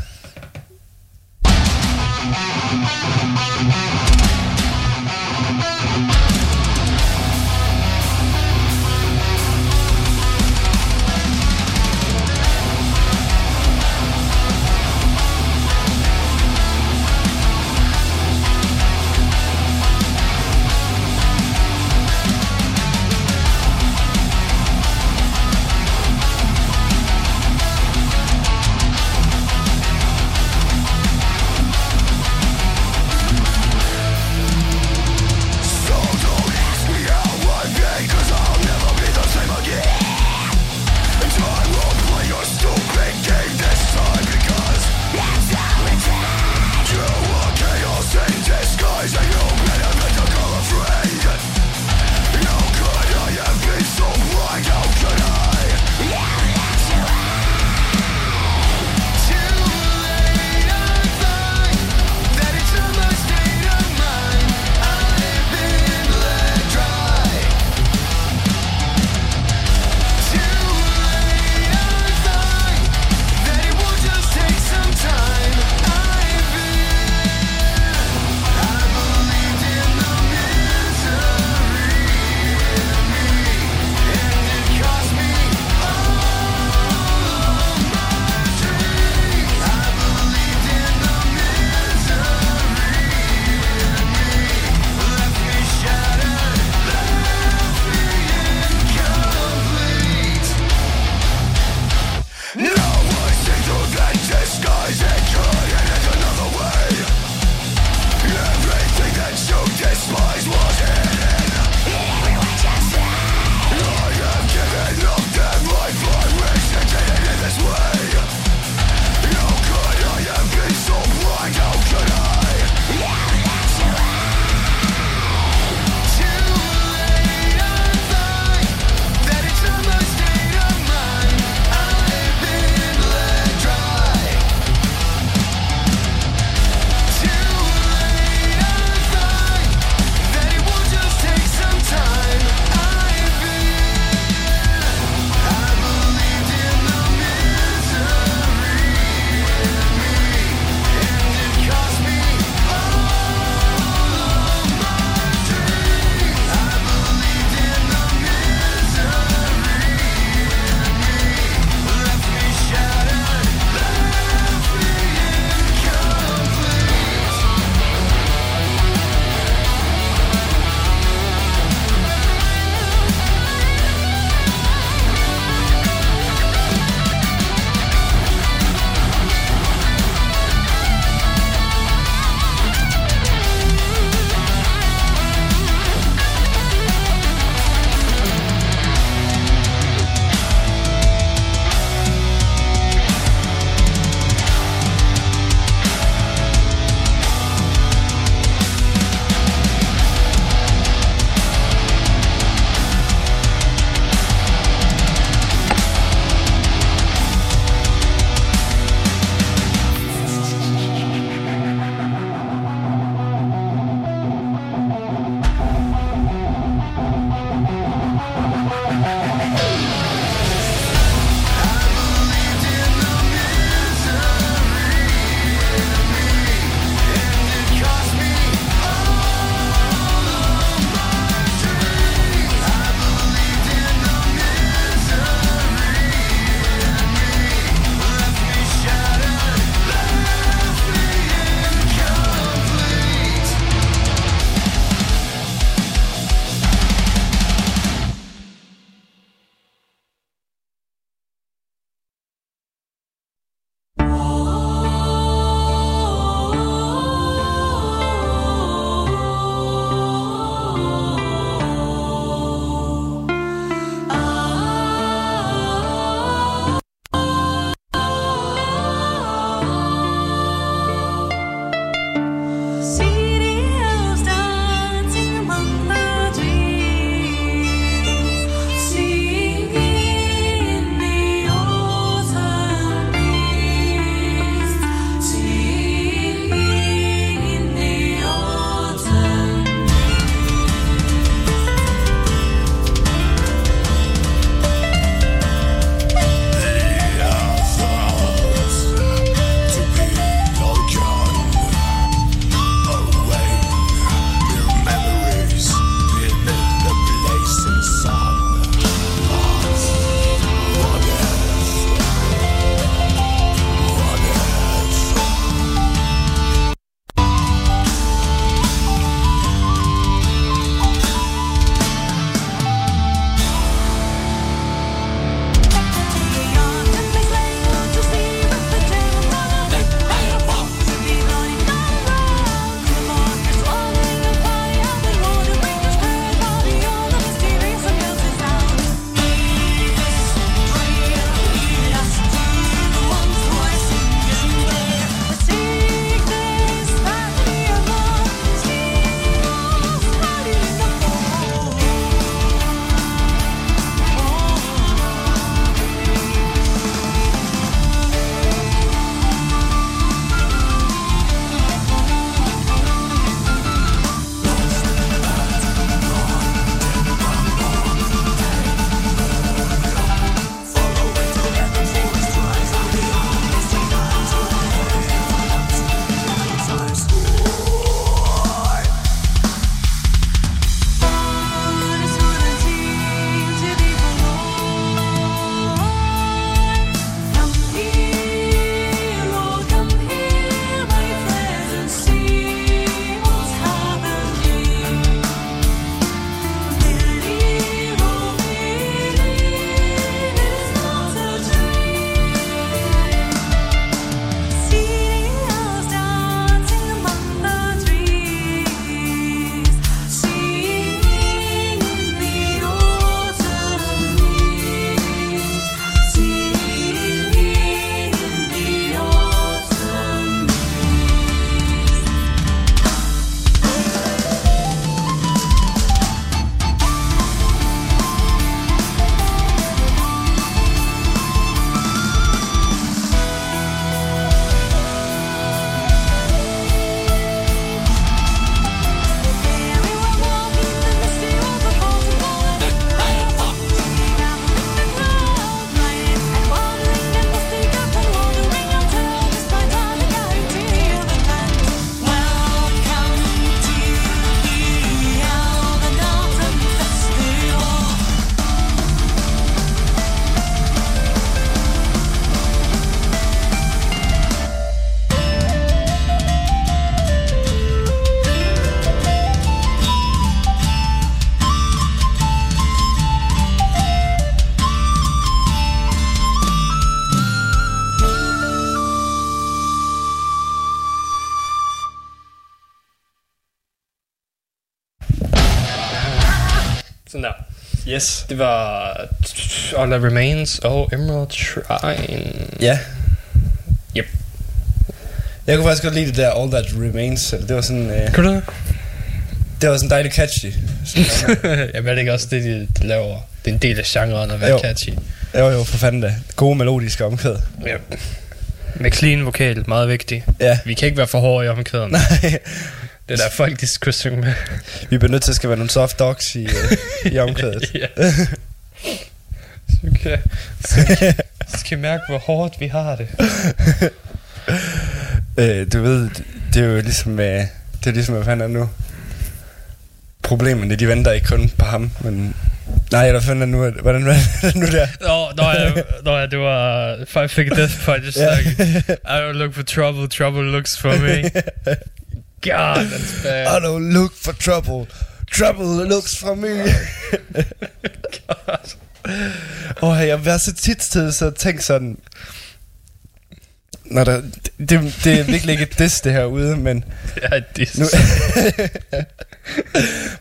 Yes. Det var All That Remains og Emerald Shrine. Ja. Yep. Jeg kunne faktisk godt lide det der All That Remains. Det var sådan, øh, Kan du det? det var sådan dejligt catchy. <laughs> Jamen er det ikke også det, de, de laver? Det er en del af genren at være Jo. catchy. Jo, jo, for fanden da. Gode melodiske omkvæd. Ja. Med clean vokal, meget vigtigt. Ja. Vi kan ikke være for hårde i omkvæden. <laughs> Nej, Det er der folk, de skal synge med. vi bliver nødt til at skal være nogle soft dogs i, øh, i omkvædet. <laughs> ja. Så kan, så, så skal I mærke, hvor hårdt vi har det. <laughs> øh, du ved, det er jo ligesom, øh, det er ligesom, hvad fanden er nu? Problemerne, de venter ikke kun på ham, men... Nej, eller fanden er det nu, hvordan var det nu der? Nå, nå, ja, nå ja, det var Five Finger Death Punch. Ja. Ja. I don't look for trouble, trouble looks for me. <laughs> God, that's bad. I don't look for trouble. Trouble looks for me. Åh, oh, jeg har været så tit til så tænkt sådan... Når der, det, det er virkelig ikke et diss, det her ude, men... Ja, det Nu, <laughs>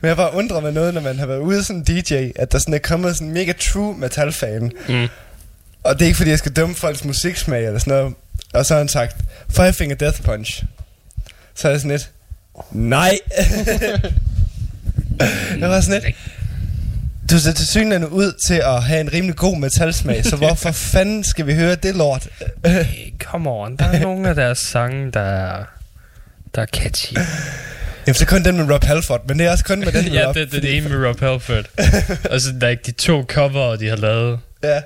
men jeg bare undrer mig noget, når man har været ude som DJ, at der sådan er kommet sådan en mega true metal-fan. Mm. Og det er ikke fordi, jeg skal dømme folks musiksmag eller sådan noget. Og så har han sagt, Five Finger Death Punch. Så er jeg sådan lidt, nej. <laughs> jeg var sådan lidt, du ser til synligheden ud til at have en rimelig god metalsmag, så hvorfor <laughs> fanden skal vi høre det lort? Hey, come on, der er nogle af deres sange, der er, der er catchy. Jamen, så kun den med Rob Halford, men det er også kun med den <laughs> med ja, Rob, det, det er det ene med Rob Halford. og så der er ikke de to cover, de har lavet. Ja.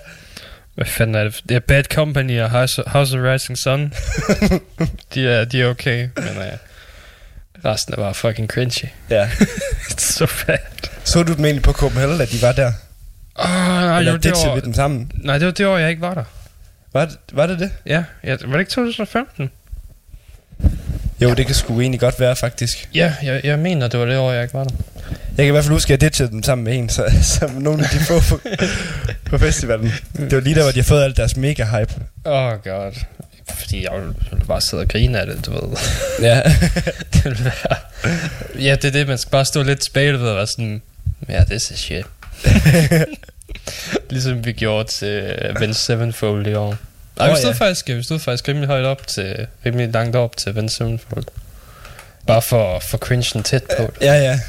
Hvad fanden er det? Det er Bad Company og House, House of Rising Sun. <laughs> de, er, de er okay, men uh, resten er bare fucking cringy. ja. <laughs> It's so bad. Så du dem egentlig på Copenhagen, at de var der? Oh, nej, Eller jo, det ditchede år, dem sammen? nej, det var det år, jeg ikke var der. Var det var det? det? Ja, ja var det ikke 2015? Jo, det kan sgu egentlig godt være, faktisk. Ja, jeg, jeg mener, det var det år, jeg ikke var der. Jeg kan i hvert fald huske, at jeg ditchede dem sammen med en, så, <laughs> som nogle af de få på, på festivalen. Det var lige der, hvor de har fået alt deres mega hype. Oh god. Fordi jeg ville bare sidde og grine af det, du ved. Ja. <laughs> det ville være... Ja, det er det, man skal bare stå lidt tilbage, du ved, og være sådan... Ja, det er shit. <laughs> ligesom vi gjorde til Avenged Sevenfold i år. Åh, vi stod, ja. faktisk, vi stod faktisk rimelig højt op til, rimelig langt op til Avenged Sevenfold. Bare for, for cringen tæt på. ja, ja.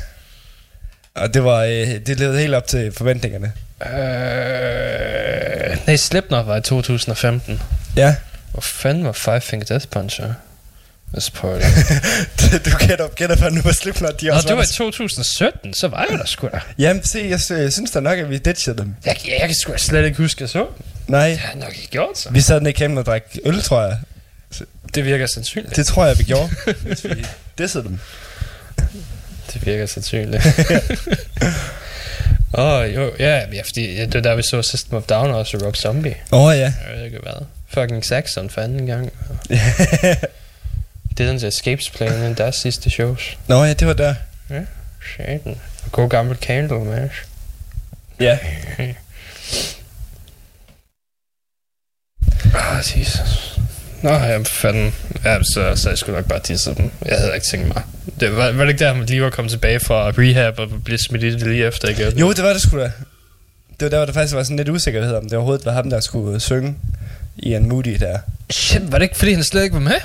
Og det var, øh, det levede helt op til forventningerne. Øh, nej, Slipknot var i 2015. Ja. Hvor fanden var Five Finger Death Punch? ja? Det. <laughs> du gætter for nu på Slipknot, de Nå, også det var i der. 2017, så var jeg der sgu da. Jamen, se, jeg, synes da nok, at vi ditchede dem. Jeg, jeg, jeg kan sgu slet ikke huske, at jeg så dem. Nej, Det har jeg nok ikke gjort, så. vi sad nede i og drak øl, tror jeg. Det virker sandsynligt. Det tror jeg, vi gjorde. hvis vi dissede dem. Det virker sandsynligt. <laughs> Åh, oh, jo, ja, ja, fordi ja, det var der, vi så System of Down og også Rock Zombie. Åh, oh, ja. Jeg ved ikke hvad. Fucking Saxon for anden gang. Det er den der Escapes Plan i deres sidste shows. Nå ja, det var der. Shaden. God gammel Candlemash. Ja. <laughs> Ah, Jesus. Nå, ja, fanden. Ja, så, så jeg skulle nok bare tisse dem. Jeg havde ikke tænkt mig. Det var, var det ikke der, man lige var kommet tilbage fra rehab og blev smidt i det lige efter igen? Jo, det var det sgu da. Det var der, hvor der faktisk var sådan lidt usikkerhed om det overhovedet var ham, der skulle synge i en Moody der. Shit, var det ikke, fordi han slet ikke var med?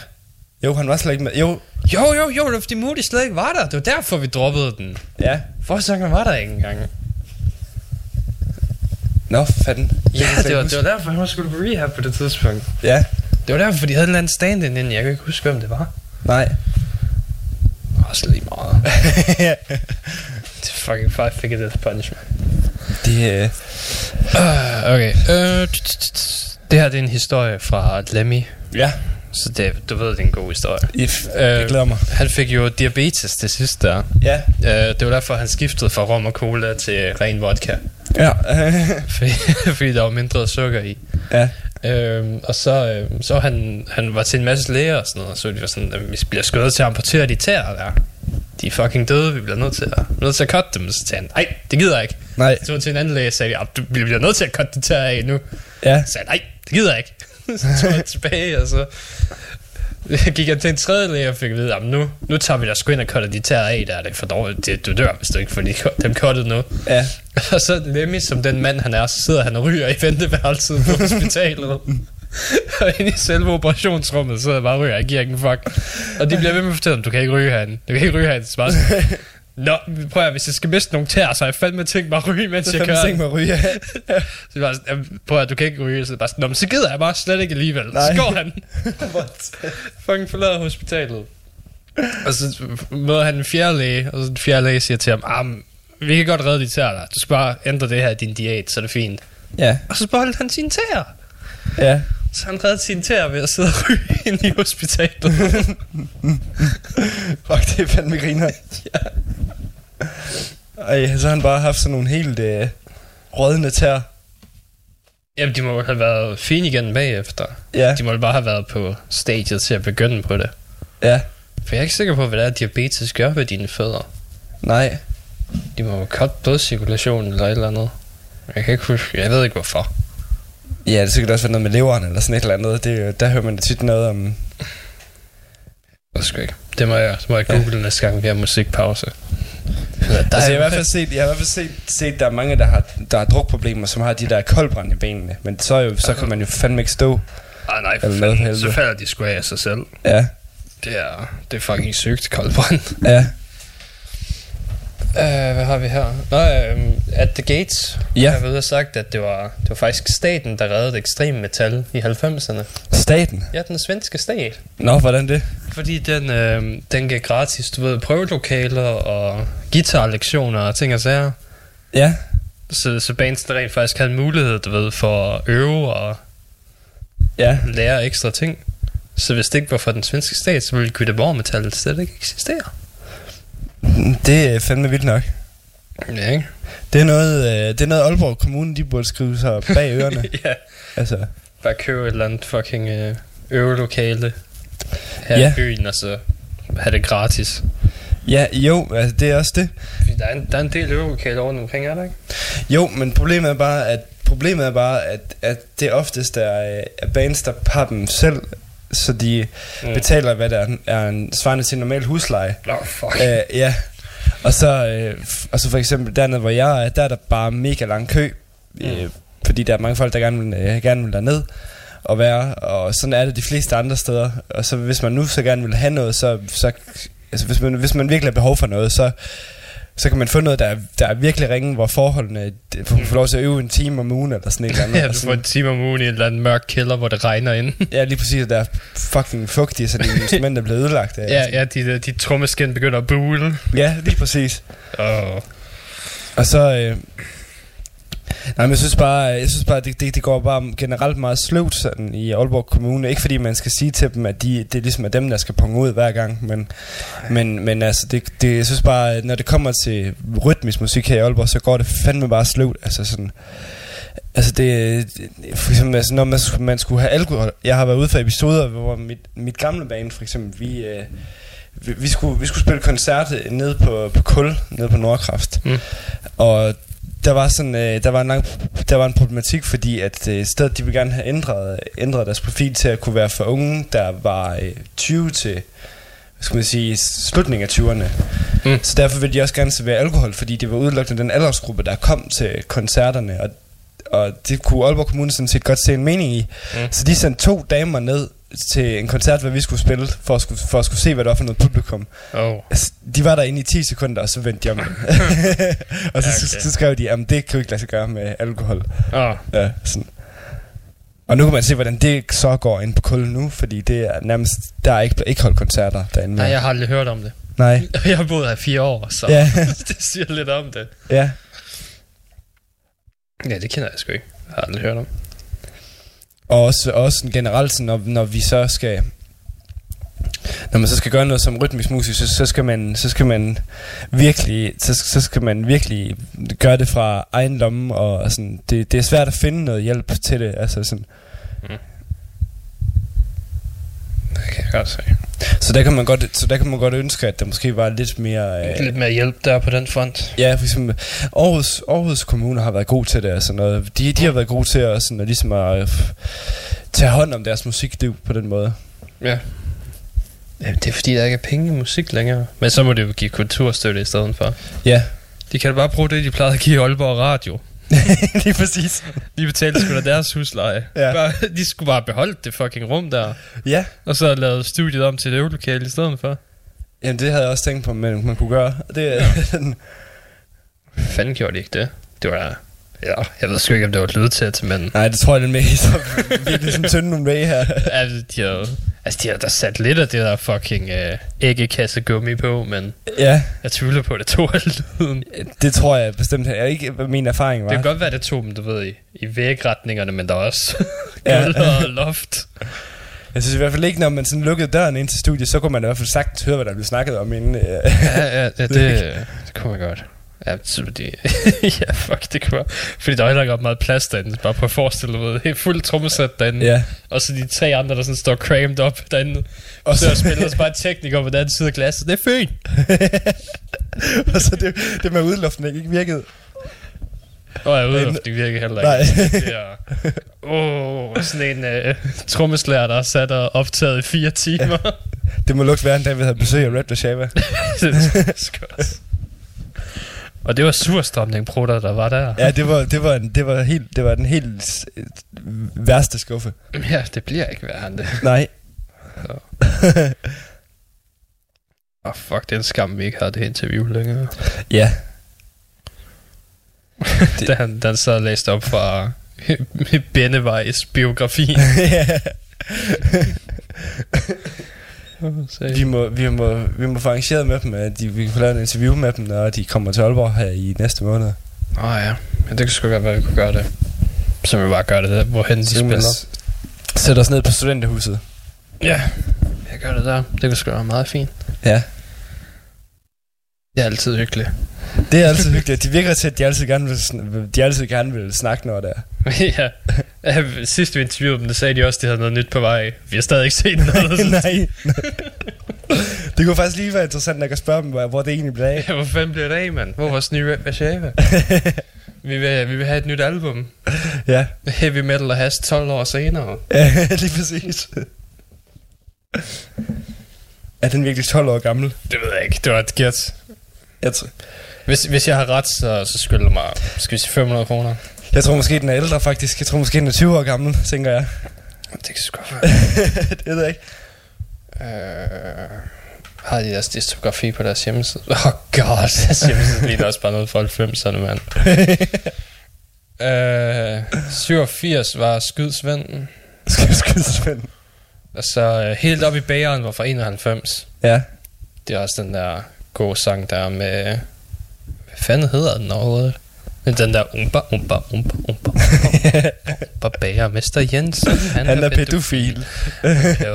Jo, han var slet ikke med. Jo, Jo, jo, jo, det var fordi Moody slet ikke var der. Det var derfor, vi droppede den. ja. Forsangeren var der ikke engang. Nå, fanden. Ja, det var, det var derfor, han var skulle på rehab på det tidspunkt. Ja, Det var derfor, de havde en eller anden stand inden. Jeg kan ikke huske, hvem det var. nej. Også lige meget. <laughs> det er fucking five figure death punch, man. det, øh, Uh, okay. Uh, t- t- t- det her det er en historie fra Lemmy. ja, Så det, du ved, det er en god historie. if, Øh, jeg glæder mig. Han fik jo diabetes det sidste der. Ja, Uh, det var derfor, han skiftede fra rom og cola til ren vodka. Ja, <laughs> <laughs> fordi, der var mindre sukker i. ja. Øhm, og så, øhm, så han, han var til en masse læger og sådan noget, så de var sådan, at vi bliver skødet til at amputere de tæer der. De er fucking døde, vi bliver nødt til at, nødt til at cutte dem. Så sagde han, nej, det gider jeg ikke. Nej, Så var til en anden læge og sagde, at du vi bliver nødt til at cutte de tæer af nu. ja. Så sagde han, nej, det gider jeg ikke. <laughs> så tog han tilbage, og så <laughs> gik jeg til en tredje læge og fik at vide, at nu, nu tager vi dig sgu ind og cutter de tæer af, der er det for dårligt. Det, du dør, hvis du ikke får de, <laughs> dem cuttet nu. Ja. <laughs> Og så Lemmy, som den mand han er, så sidder han og ryger i venteværelset på hospitalet. og inde i selve operationsrummet sidder jeg bare og ryger, jeg giver ikke en fuck. Og de bliver ved med at fortælle du kan ikke ryge herinde. Du kan ikke ryge herinde. Så bare sådan, Nå, prøv at, hvis jeg skal miste nogle tæer, så har jeg fandme tænkt mig at ryge, mens Så jeg kører. tænke mig at ryge. Ja. <laughs> Så jeg bare sådan, "Jamen, prøv at, du kan ikke ryge. Så, bare sådan, Nå, men så gider jeg bare slet ikke alligevel. Nej. Så går han. <laughs> Fucking forlader hospitalet. Og så møder han en fjerde læge, og så den fjerde læge siger til ham, ah, vi kan godt redde de tæer der. Du skal bare ændre det her i din diæt, så er det fint. ja. Og så beholdt han sine tæer. Ja. Så han reddede sine tæer ved at sidde og ryge <laughs> ind i hospitalet. <laughs> Fuck, det er fandme griner. <laughs> ja. Ej, så har han bare haft sådan nogle helt øh, rådne tær. Jamen, de må jo have været fine igen bagefter. Ja. De må jo bare have været på stadiet til at begynde på det. Ja. For jeg er ikke sikker på, hvad det er, diabetes gør ved dine fødder. Nej. De må jo cut blodcirkulationen eller et eller andet. Jeg kan ikke huske, jeg ved ikke hvorfor. Ja, det sikkert også være noget med leveren eller sådan et eller andet. Det, jo- der hører man tit noget om... Jeg skal ikke. Det må jeg, det må jeg google ja. næste gang, vi har musikpause. Der altså, jeg har i er hvert fald set, jeg har i hvert fald set, set der er mange, der har, der har drukproblemer, som har de der koldbrand i benene. Men så, jo, så kan man jo fandme ikke stå. Ah, nej, for fanden, så falder de sgu af sig selv. Ja. Det er, det er fucking sygt koldbrand. Ja. Uh, hvad har vi her? Nå, um, At the Gates Ja. har været sagt, at det var, det var faktisk staten, der reddede ekstrem metal i 90'erne. Staten. Ja, den svenske stat. Nå, hvordan det? Fordi den, øh, den gav gratis, du ved, prøvelokaler og guitarlektioner og ting og sager. Ja. Så, så bands, der rent faktisk havde mulighed, du ved, for at øve og Ja. lære ekstra ting. Så hvis det ikke var for den svenske stat, så ville Göteborg Metal slet ikke eksistere. Det er fandme vildt nok. Ja, ikke? Det er noget, øh, det er noget Aalborg Kommune, de burde skrive sig bag <laughs> ørerne. ja. altså, Bare købe et eller andet fucking øh, øvelokale her Ja. i byen, og så have det gratis. ja, jo, altså, det er også det. Der er en, der er en del øvelokaler rundt omkring, er der ikke? Jo, men problemet er bare, at problemet er bare, at, at det oftest er, øh, er bands, der har dem selv, så de Mm. mm. betaler, hvad der er, er en svarende til normal husleje. Nå, oh, fuck. Øh, ja. Og så, øh, og så for eksempel dernede, hvor jeg er, der er der bare mega lang kø. Øh, fordi der er mange folk, der gerne vil, øh, gerne vil derned og være. Og sådan er det de fleste andre steder. Og så hvis man nu så gerne vil have noget, så, så altså hvis man, hvis man virkelig har behov for noget, så, så kan man få noget, der er, der er virkelig ringe, hvor forholdene det- får får lov til at øve en time om ugen, eller sådan et eller andet. <laughs> Ja, du får en time om ugen i en eller anden mørk kælder, hvor det regner ind. <laughs> ja, lige præcis, der er fucking fugtige, så de instrumenter bliver ødelagt. Af, ja, ja, de, de trommeskin begynder at bule. ja, lige præcis. Og Og så... Øh, nej, men jeg synes bare, jeg synes bare det, det, det går bare generelt meget sløvt sådan i Aalborg Kommune. Ikke fordi man skal sige til dem, at de, det er ligesom er dem, der skal punge ud hver gang. Men, men, men altså, det, det, jeg synes bare, når det kommer til rytmisk musik her i Aalborg, så går det fandme bare sløvt. Altså sådan... Altså det, for eksempel, altså når man, skulle- man skulle have alkohol Jeg har været ude for episoder Hvor mit, mit gamle band for eksempel Vi, øh, vi, vi, skulle, vi skulle spille koncert nede på, på Kul Nede på Nordkraft Mm. Og der var sådan øh, der var en lang, der var en problematik fordi at øh, stedet de ville gerne have ændret ændret deres profil til at kunne være for unge der var øh, 20 til hvad skal man sige slutningen af 20'erne. Mm. Så derfor ville de også gerne servere alkohol fordi det var udelukkende den aldersgruppe der kom til koncerterne og og det kunne Aalborg Kommune sådan set godt se en mening i. Mm. Så de sendte to damer ned til en koncert, hvor vi skulle spille, for at skulle, for at skulle se, hvad det var for noget publikum. oh. Altså, de var derinde i 10 sekunder, og så vendte de om. <laughs> <laughs> og så, Ja, okay. så, så skrev de, at det kan jo ikke lade sig gøre med alkohol. Oh. Ja, sådan. Og nu kan man se, hvordan det så går ind på kul nu, fordi det er nærmest, der er ikke, ikke holdt koncerter derinde. Nej, jeg har aldrig hørt om det. Nej. <laughs> Jeg har boet her i fire år, så Ja. det siger lidt om det. ja. Ja, det kender jeg sgu ikke. Jeg har aldrig hørt om. Og også, også generelt, sådan, når, når vi så skal når man så skal gøre noget som rytmisk musik, så, så skal man så skal man virkelig så, så skal man virkelig gøre det fra egen lomme og sådan det, det er svært at finde noget hjælp til det altså sådan mm jeg godt se. så der kan man godt så der kan man godt ønske at der måske var lidt mere øh, Lidt mere hjælp der på den front. Ja, for eksempel Aarhus, Aarhus Kommune har været god til det sådan noget. De, de har været gode til at, sådan, at, ligesom at øh, tage hånd om deres musikliv på den måde. Ja. Jamen, det er fordi, der ikke er penge i musik længere. Men så må det jo give kulturstøtte i stedet for. Ja, De kan da bare bruge det, de plejede at give i Aalborg Radio. <laughs> lige præcis. De betalte sgu da deres husleje. Ja. Bare, de skulle bare beholde det fucking rum der. Ja, Og så lavet studiet om til et øvelokale i stedet for. Jamen, det havde jeg også tænkt på, men man kunne gøre. Det, ja. <laughs> Fanden gjorde de ikke det? Det var... Ja, jeg ved sgu ikke, om det var et lydtæt, men... Nej, det tror jeg, den med så <laughs> virkelig sådan tynde nogle med her. <laughs> altså, de har, altså, de har da sat lidt af det der fucking øh, æggekassegummi på, men Ja, jeg tvivler på, at det tog al lyden. det tror jeg bestemt. Jeg er ikke, hvad min erfaring var. Det kan godt være, at det tog dem, du ved, i, i vægretningerne, men der er også <laughs> gulv og loft. Jeg synes i hvert fald ikke, når man sådan lukkede døren ind til studiet, så kunne man i hvert fald sagtens høre, hvad der blev snakket om inden. øh. ja, ja, ja det, det kunne man godt. Ja, fordi, <laughs> ja, fuck, det kunne være. Fordi der var heller ikke op meget plads derinde. Bare på at forestille dig, ved, helt fuldt trommesæt derinde. ja. Og så de tre andre, der sådan står crammed op derinde. Og så spiller så bare en tekniker på den anden side af glasset. Det er fint. <laughs> Og så det, det med udluften ikke virkede. Og jeg ude, det virker heller Nej. ikke. Det er, åh, oh, sådan en uh, trommeslager, der er sat og optaget i fire timer. <laughs> Det må lugte værre, end da vi havde besøg af Red Shava. det er også. Og det var surstrømning, prutter, der var der. Ja, det var, det var, en, det var, helt, det var den helt s- værste skuffe. Ja, det bliver ikke værre end det. Nej. Åh, oh, fuck, det er en skam, vi ikke har det interview længere. Ja. Det... <laughs> Da, han, da han så læste op fra <laughs> Bennevejs biografi. <laughs> ja. Vi må, vi, må, vi må få arrangeret med dem, at de, vi kan få lavet en interview med dem, når de kommer til Aalborg her i næste måned. Åh oh, ja, men det kan sgu godt være, at vi kunne gøre det. Så vi bare gøre det der, hvorhen de spiller. s- Sætte os ned på studenterhuset. Ja, jeg gør det der. Det kan sgu være meget fint. Ja. Det er altid hyggeligt. Det er altid hyggeligt. De virker til, at de altid gerne vil, sn- de altid gerne vil snakke, når det er. <laughs> ja. Ja, <laughs> Sidst vi interviewede dem, der sagde de også, at de havde noget nyt på vej. Vi har stadig ikke set <laughs> noget. Nej. det kunne faktisk lige være interessant, at jeg spørge dem, hvor det egentlig blev af. Ja, hvor fanden bliver det af, mand? Hvor er vores nye Vashava? vi, vil, vi vil have et nyt album. ja. Heavy Metal og Has 12 år senere. ja, lige præcis. Er den virkelig 12 år gammel? Det ved jeg ikke. Det var et gæt. Jeg, tr- Hvis, hvis jeg har ret, så, så skylder du mig, skal vi sige 500 kroner? jeg tror måske, den er ældre faktisk. Jeg tror måske, den er 20 år gammel, tænker jeg. Det kan sgu godt være. <laughs> det ved jeg ikke. Øh, har de deres diskografi på deres hjemmeside? <laughs> Åh oh god, deres hjemmeside ligner også bare noget for 90'erne, mand. <laughs> øh, 87 var Skydsvenden. Skal vi skyde Svend? Og så øh, helt op i bageren var fra 91. Ja. Det er også den der gode sang der med... Hvad fanden hedder den overhovedet? Men Den der umba, umba, umba, umba, umba, umba bager Mester Jensen. Han, Han er pædofil.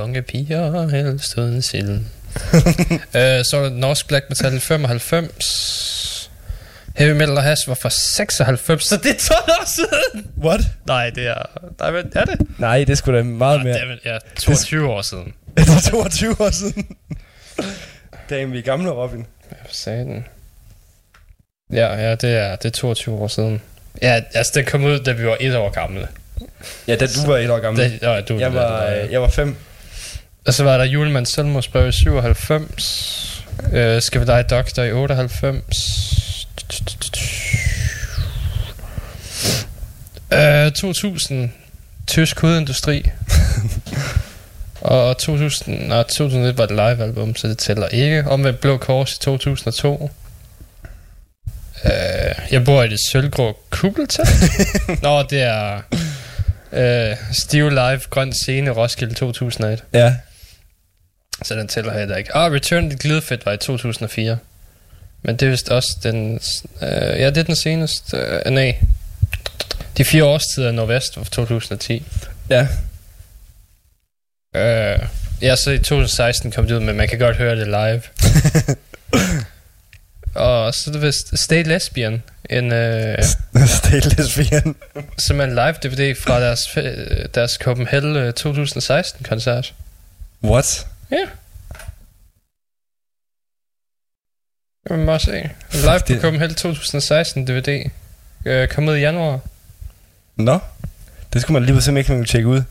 Unge piger, helst uden sild. øh, så var der norsk black metal i 95. Heavy metal og hash var fra 96, så det er 12 år siden. What? Nej, det er... Nej, men er det? Nej, det skulle da meget Nej, mere. det er, ja, 22 år siden. Det er 22 år siden. Damn, vi er gamle, Robin. Den? Ja, ja, det er, det er 22 år siden. Ja, altså den kom ud, da vi var et år gamle. Ja, da du var et år gammel. Det, ja, du, jeg, var, øh, jeg var fem. Og så var der julemands selvmordsbrev i 97. Øh, skal vi lege doktor i 98. Øh, 2000. Tysk hovedindustri. <laughs> og 2000, nej, 2001 var det live album, så det tæller ikke. Om med Blå Kors i 2002. Øh, jeg bor i det sølvgrå kugeltelt. <laughs> Nå, det er øh, Stive Live Grøn Scene Roskilde 2001. Ja. Så den tæller heller ikke. Ah, Return to Glidefedt var i 2004. Men det er vist også den... Øh, ja, det er den seneste... Øh, nej. De fire årstider af Nordvest var fra 2010. Ja. Øh, ja, så i 2016 kom det ud, men man kan godt høre det live. <laughs> Og så er det vist Stay Lesbian, en, øh, <laughs> Stay lesbian. som er en live DVD fra deres, deres Copenhagen øh, 2016-koncert. What? Ja. Jeg må også se. Live på Copenhagen 2016 DVD. Øh, kom ud i januar. Nå? Det skulle man lige simpelthen ikke ville tjekke ud.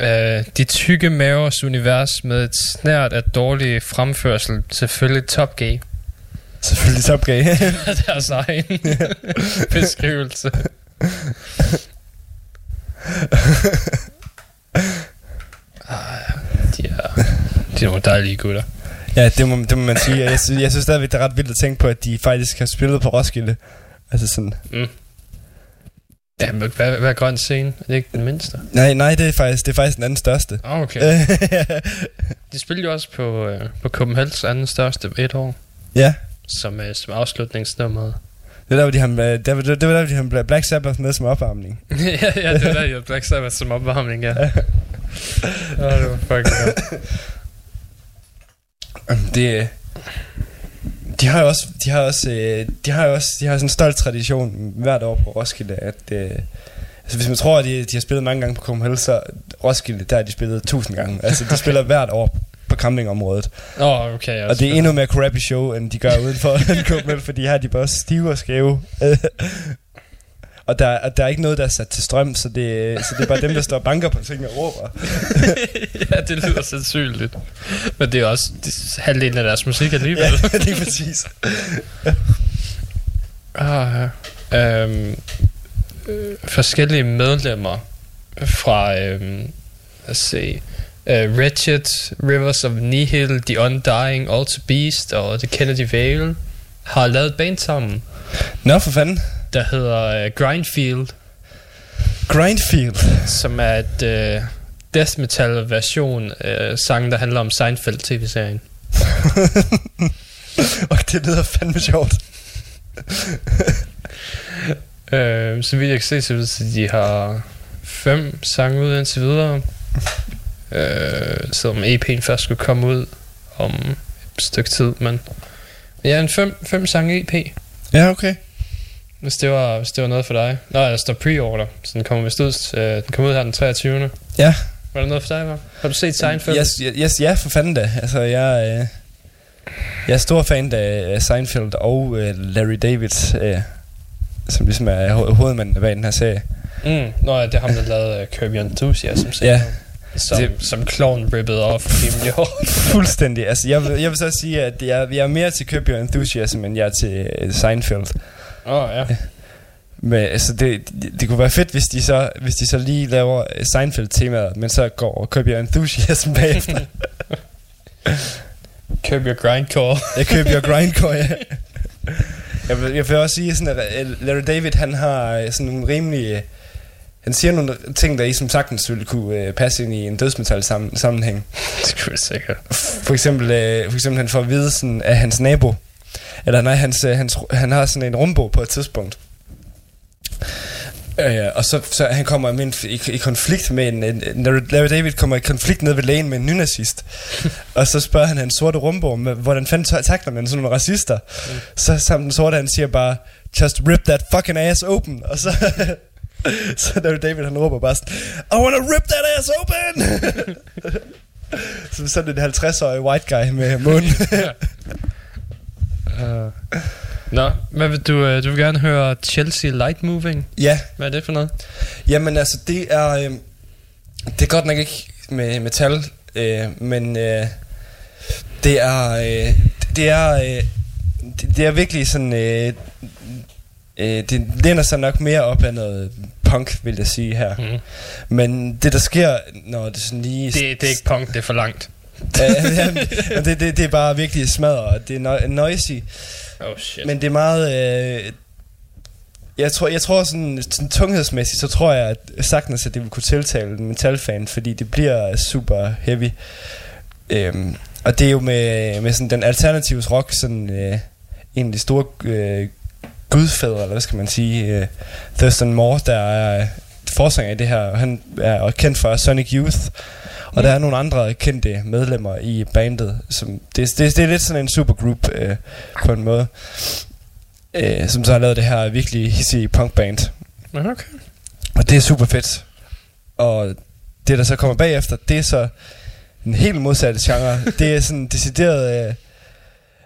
Øh, de tykke mavers univers med et snært af dårlig fremførsel. Selvfølgelig Top Gay. <laughs> Selvfølgelig Top Gay. <laughs> Deres egen <laughs> beskrivelse. ah, de er, de er nogle dejlige gutter. ja, det må, det må man sige. Jeg, synes, jeg synes stadigvæk, det er ret vildt at tænke på, at de faktisk har spillet på Roskilde. Altså sådan... Ja, men hvad, hvad er grøn scene? Er det ikke den mindste? Nej, nej, det er faktisk, det er faktisk den anden største. Ah, okay. <laughs> De spillede jo også på, øh, på Copenhagen's anden største et år, ja, som, øh, som afslutningsnummeret. det var der, hvor de har, det var, det var der, hvor de har Black Sabbath med som opvarmning. <laughs> ja, ja, det var der jo Black Sabbath som opvarmning, ja. Åh, det var fucking godt. <laughs> Det, de har jo også, de har også, øh, de har jo også, de har sådan en stolt tradition hvert år på Roskilde, at øh, altså hvis man tror, at de, de har spillet mange gange på Copenhagen, så Roskilde, der har de spillet tusind gange. <laughs> Altså de spiller hvert år på campingområdet. Åh, oh, okay. Og det er endnu mere crappy show, end de gør uden for <laughs> Copenhagen, fordi her er de bare stive og skæve. <laughs> og, der, og der er ikke noget, der er sat til strøm, så det, så det er bare dem, der står og banker på ting og råber. <laughs> ja, det lyder sandsynligt. Men det er også det er halvdelen af deres musik alligevel. ja, <laughs> lige præcis. <laughs> Ah, ja. øhm, øh, forskellige medlemmer fra, øhm, lad os se, uh, Wretched, Rivers of Nihil, The Undying, Alter Beast og The Kennedy Vale har lavet et band sammen, Nå, for fanden. Der hedder uh, Grindfield, Grindfield. som er et uh, death metal version af sangen, der handler om Seinfeld tv-serien. <laughs> og det lyder fandme sjovt. <laughs> Øh, så vidt jeg kan se, så det, de har fem sange ud indtil videre. Øh, selvom EP'en først skulle komme ud om et stykke tid, men ja, en fem, fem sange EP, Ja, okay. Hvis det var, hvis det var noget for dig. Nå, der står pre-order, så den kommer vist ud, øh, den kommer ud her den 23. Ja. Var det noget for dig, var? Har du set Seinfeld? Yes, yes, ja, for fanden da. Altså, jeg, øh, jeg er stor fan af Seinfeld og øh, Larry David, øh, som ligesom er ho- hovedmanden bag den her serie. Mm. Nå, det er ham, der lavede uh, Curb Your Enthusiasm. Ja. Som, Det- som clown rippet off hårdt. Fuldstændig. Altså, jeg, vil- jeg vil så sige, at jeg, jeg er mere til Curb Your Enthusiasm, end jeg er til øh, Seinfeld. Åh, oh, ja. Men altså, det, det, det kunne være fedt, hvis de så, hvis de så lige laver Seinfeld-temaet, men så går Curb Your Enthusiasm bagefter. <laughs> Curb Your Grindcore. Jeg køber your grindcore, ja. <laughs> Jeg vil, jeg vil også sige, sådan, at Larry David, han har øh, sådan nogle rimelige... Han siger nogle ting, der i som sagtens ville kunne øh, passe ind i en dødsmetal sammen, sammenhæng. det jeg sikkert. For eksempel, øh, for eksempel han får at vide sådan, af hans nabo, eller nej, hans, hans, han har sådan en rumbo på et tidspunkt. Øh, og så, så han kommer med en, i, i konflikt med en, en, Larry David kommer i konflikt ned ved lægen med en nynazist. <laughs> og så spørger han hans sorte rumbo, med, hvordan fanden ta- takler man sådan nogle racister? Mm. Så sammen den sorte, han siger bare, just rip that fucking ass open. Og så, <laughs> så Larry David, han råber bare sådan, I wanna rip that ass open! <laughs> Som sådan en 50-årig white guy med munden. Uh, Nå, hvad vil du, uh, du vil gerne høre Chelsea Light Moving? ja, Hvad er det for noget? jamen altså, det er, øh, det er godt nok ikke med metal, øh, men øh, det er, øh, det er, øh, det, det er virkelig sådan, øh, øh, det læner sig nok mere op af noget punk, vil jeg sige her. Mm. Men det, der sker, når det sådan lige... Det, det er ikke punk, det er for langt. <laughs> Ja, det, det, det er bare virkelig smadret, og det er no- noisy. Oh shit. Men det er meget... Øh, jeg tror, jeg tror sådan, sådan tunghedsmæssigt, så tror jeg at sagtens, at det vil kunne tiltale en metalfan, fordi det bliver super heavy. Øhm, og det er jo med, med sådan den alternativs rock, sådan øh, en af de store øh, gudfædre, eller hvad skal man sige, øh, Thurston Moore, der er forsanger i det her, han er kendt for Sonic Youth, og der er nogle andre kendte medlemmer i bandet, som det, det, det er lidt sådan en supergroup øh, på en måde, øh, som så har lavet det her virkelig hissige punkband. Okay. Og det er super fedt. Og det, der så kommer bagefter, det er så en helt modsatte genre. det er sådan decideret... Øh,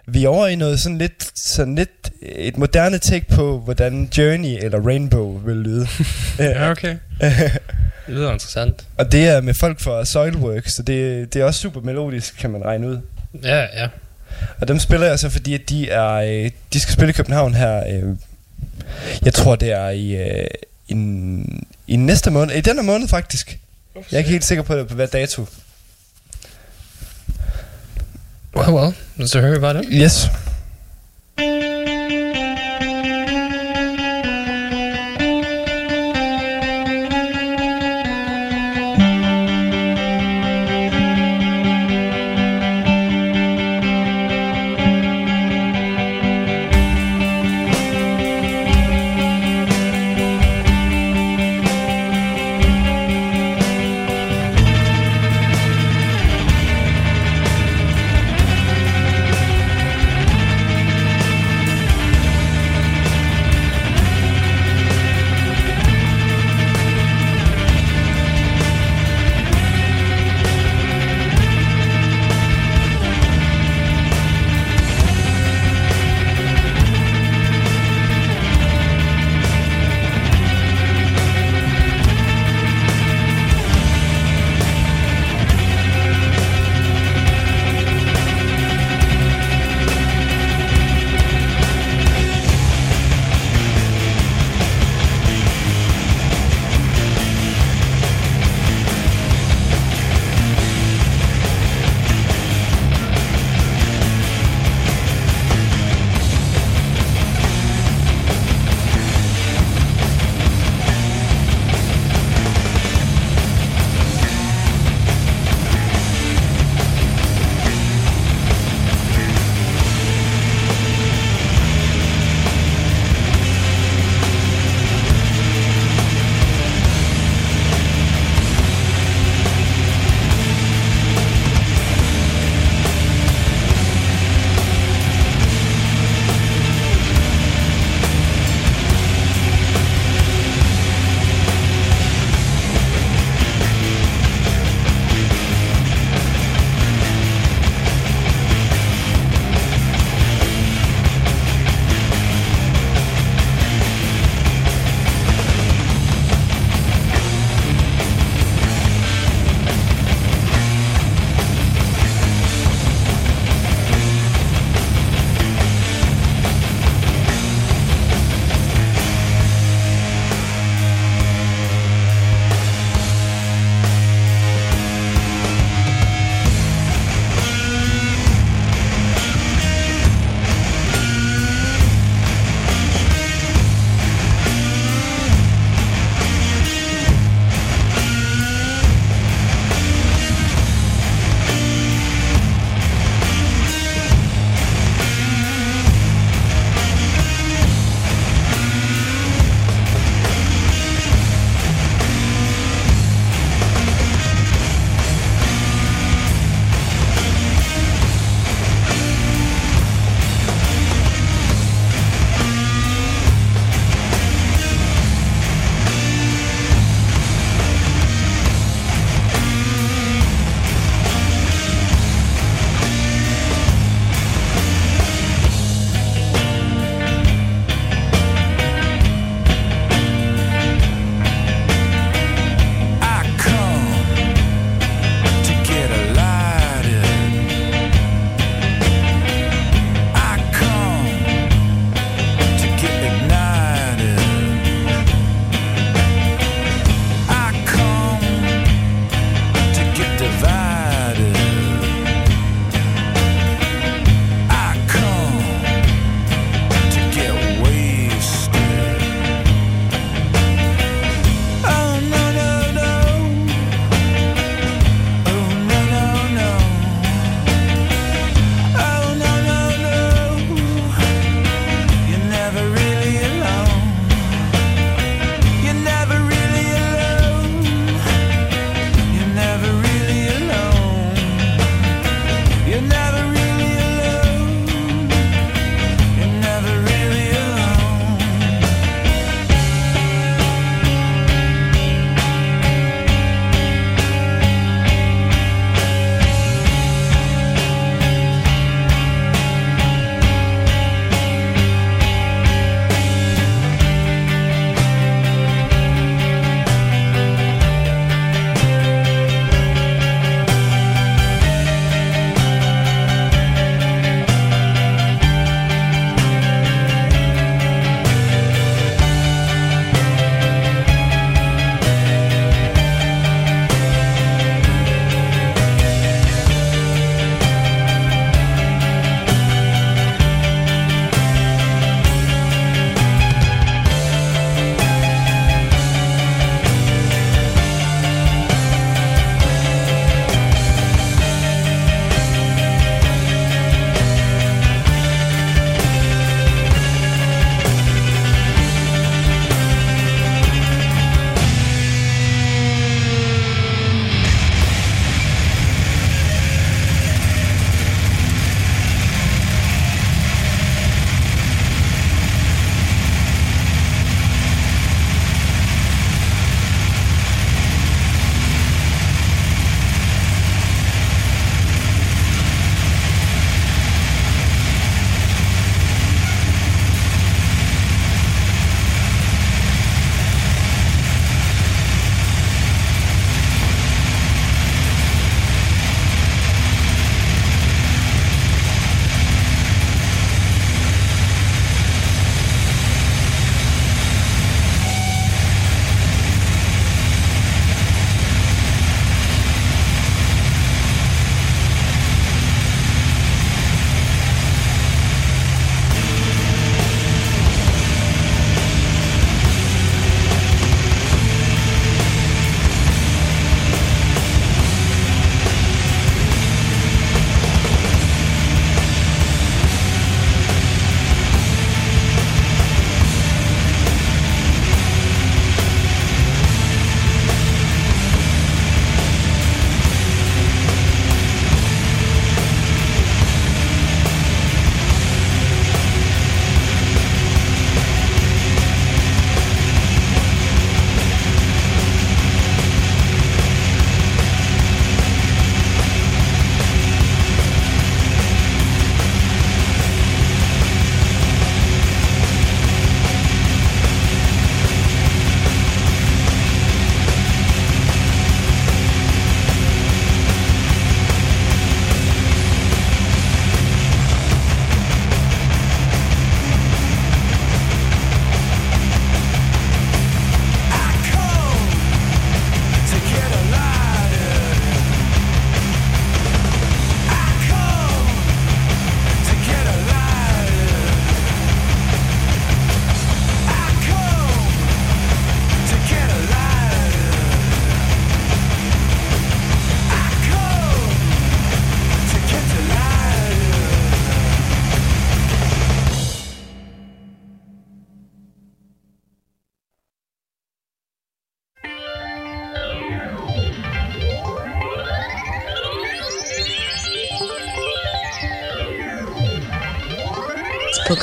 Vi er over i noget sådan lidt, sådan lidt et moderne take på, hvordan Journey eller Rainbow vil lyde. <laughs> Ja, okay. <laughs> Det lyder interessant. og det er med folk fra Soilworks, så det, det er også super melodisk, kan man regne ud. Ja, ja. Og dem spiller jeg så, fordi at de er, øh, de skal spille i København her. Øh, jeg tror, det er i, øh, i, i næste måned. I denne måned, faktisk. Jeg er ikke helt sikker på, det, på hvad dato. Oh, well, well, is there hear about it? Yes.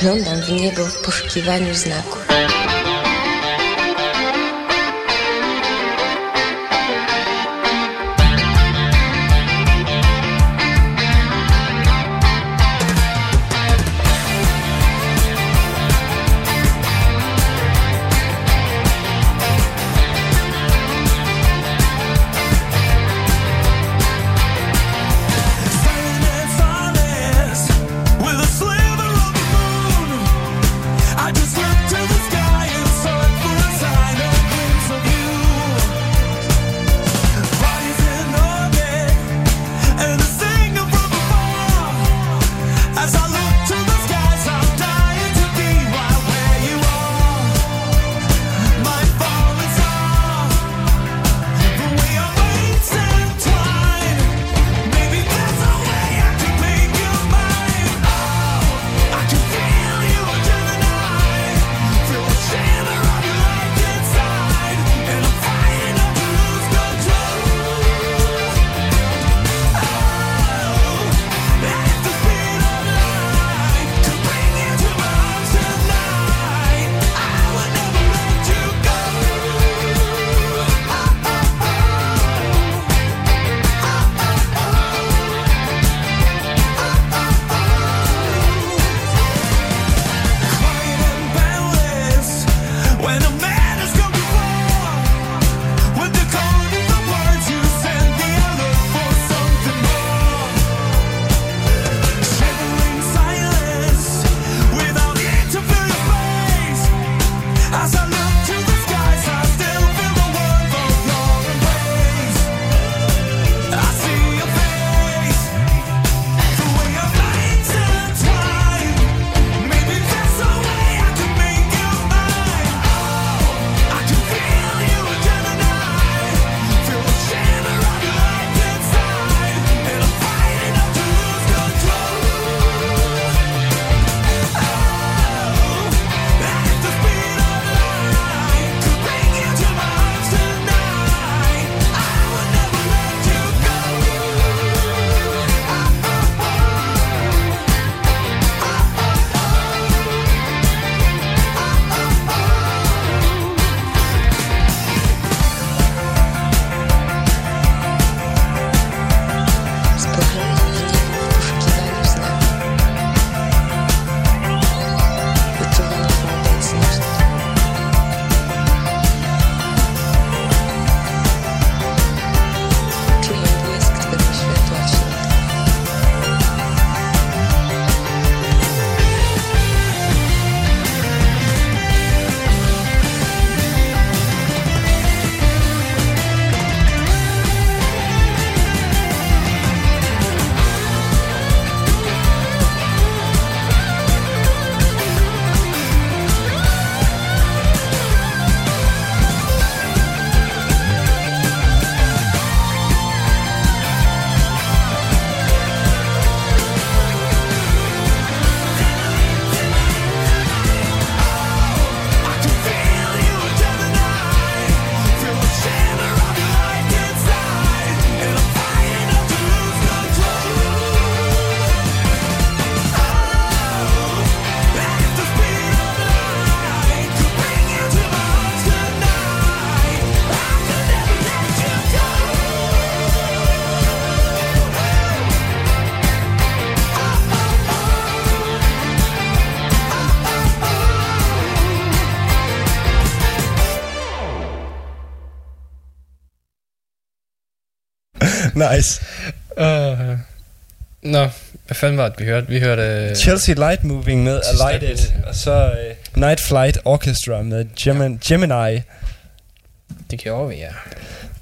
Spoglądam w niebo w poszukiwaniu znaku. Nice. Uh, nå, hvad fanden var det, vi hørte? Vi hørte... Chelsea Light Moving med Alighted, og så uh, Night Flight Orchestra med Gemini. Gemini. Det gjorde vi, ja.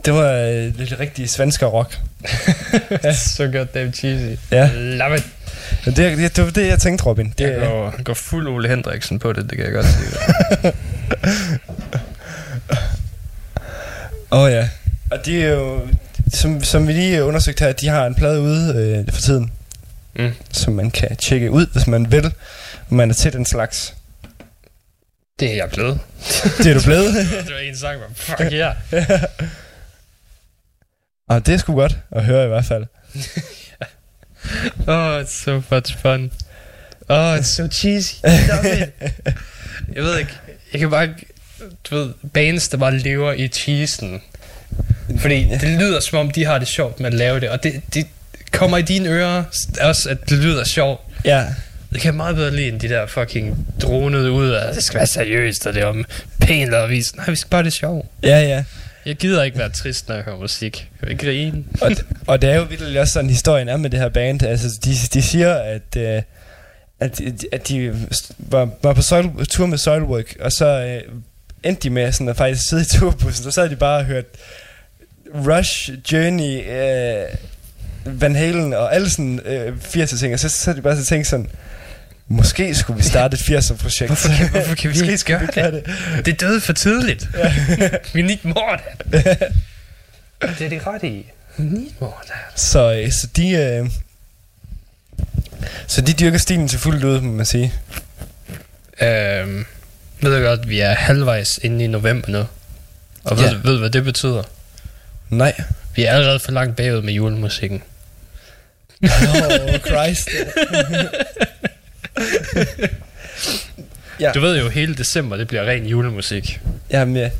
Det var uh, lidt rigtig svensker rock. <laughs> så godt, David Cheesy. Ja. Love it. Men det, det, det var det, jeg tænkte, Robin. Det, Jeg går, går fuld Ole Hendriksen på det, det kan jeg godt sige. <laughs> Åh oh, ja. Og de er jo, som, som vi lige undersøgte her, de har en plade ude øh, for tiden. Mm. Som man kan tjekke ud, hvis man vil. Og man er til den slags. Det er jeg blevet. Det er du blevet. <laughs> det var en sang, hvor fuck yeah. <laughs> Og det er sgu godt at høre i hvert fald. <laughs> Oh, it's so much fun. Oh, it's so cheesy. Jeg ved ikke. Jeg kan bare... Du ved, bands, der bare lever i cheesen. Fordi det lyder som om, de har det sjovt med at lave det. Og det, det kommer i dine ører også, at det lyder sjovt. Ja. Det kan jeg meget bedre lide end de der fucking dronede ud af, det skal være seriøst, og det er om pænt og vis. Nej, vi skal bare det sjovt. Ja, ja. Jeg gider ikke være trist, når jeg hører musik. Jeg vil grine. og, og det er jo virkelig også sådan, historien er med det her band. Altså, de, de siger, at, øh, at, at de var, var på soil, tur med Soilwork, og så øh, endte de med sådan at faktisk sidde i turbussen, og så havde de bare hørt Rush, Journey, øh, Van Halen og alle sådan øh, 80'er ting, og så, så havde de bare så tænkt sådan, måske skulle vi starte et 80'er projekt. Hvorfor kan, hvorfor kan vi <laughs> ikke skulle gøre det? Det er døde for tidligt. <laughs> vi need more. <laughs> Det er det ret i. We need more of that. Så, øh, så de... Øh, så de dyrker stilen til fuldt ud, må man sige. Øhm, ved du godt, vi er halvvejs inde i november nu. Og ved, Ja. ja. ved du, hvad det betyder? Nej. Vi er allerede for langt bagud med julemusikken. <laughs> Oh, Christ. Ja. Du ved jo, hele december, det bliver ren julemusik. Jamen, jeg,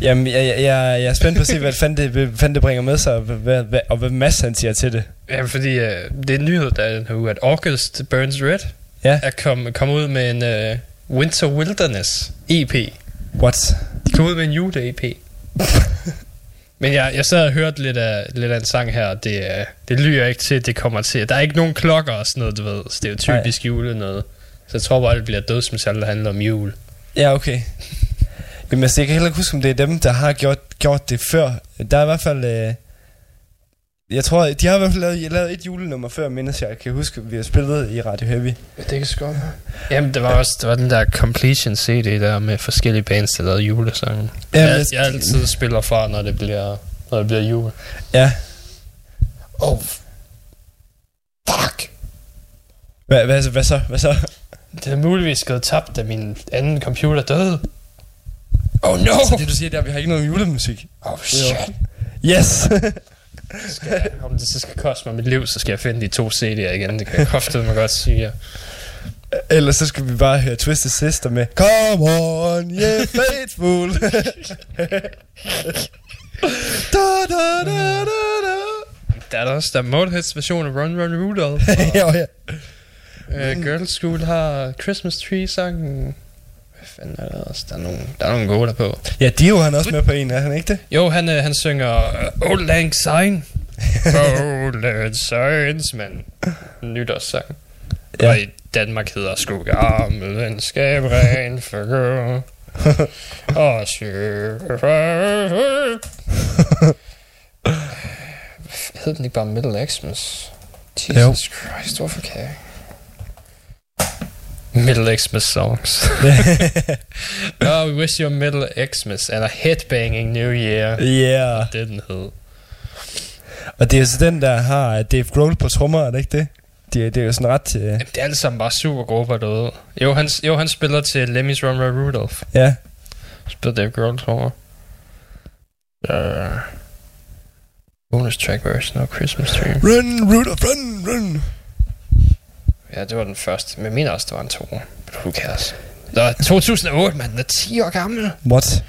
jamen jeg, jeg, jeg, er spændt på at se, hvad fanden det, hvad fanden det bringer med sig, og hvad, hvad, og hvad Mads han siger til det. Ja, fordi øh, det er en nyhed, der er den her uge, at August Burns Red Ja. er kommet kom ud med en øh, Winter Wilderness EP. What? De kom ud med en jule-EP. <laughs> Men jeg, jeg sad og hørte lidt af, lidt af en sang her, og det, det lyder ikke til, at det kommer til. Der er ikke nogen klokker og sådan noget, du ved. Så det er jo typisk jule noget. Så jeg tror bare, det bliver dødsmetal, der handler om jul. Ja, okay. Jamen, altså, jeg kan heller ikke huske, om det er dem, der har gjort, gjort det før. Der er i hvert fald... Øh, jeg tror, de har i hvert fald lavet, lavet et julenummer før, mindes jeg. Jeg kan huske, vi har spillet i Radio Heavy. Det kan sgu godt Jamen, det var også det var den der Completion CD der med forskellige bands, der lavede julesange. Ja, Ja, jeg, jeg- jeg altid spiller fra, når det bliver, når det bliver jul. Ja. Oh, fuck. Hvad, hvad, hvad så? Hvad så? Det er muligvis gået tabt, da min anden computer døde. Oh no! Så det du siger, der vi har ikke noget julemusik. Oh shit. Yes! <laughs> Skal jeg, om det så skal koste mig mit liv, så skal jeg finde de to CD'er igen. Det kan jeg mig godt sige. Ellers så skal vi bare høre Twisted Sister med Come on, yeah, faithful. <laughs> da, da, da, da, da. Der er der også, der er Motorheads version af Run Run Rudolph. <laughs> ja, ja. Uh, Girls School har Christmas Tree sangen. Hvad fanden er der også? Der er nogle, der er nogle gode på. Ja, Dio han er også med på en, er han ikke det? Jo, han, øh, han synger uh, Old Lang Syne. <laughs> Old Lang Synes, men nytårssang. Ja. Og i Danmark hedder sgu gammel venskab ren for <laughs> Og Hed den ikke bare Middle Xmas? Jesus Jo. Christ, hvorfor kan jeg? Middle Xmas songs. <laughs> oh, we wish you a Middle Xmas and a headbanging New Year. Yeah. Det den hed. Og det er så den, der har Dave Grohl på trommer, er det ikke det? Det, det er jo sådan ret... Øh, Jamen, det er alle sammen bare super grupper derude. Jo, han, jo, han spiller til Lemmy's Run Run Rudolph. ja. Spiller Dave Grohl, tror jeg. Uh, bonus track version of Christmas Tree. Run, Rudolph, run, run. Ja, det var den første. Men jeg mener også, det var en to. Who cares? Nå, 2008, mand. Den er 10 år gammel. What?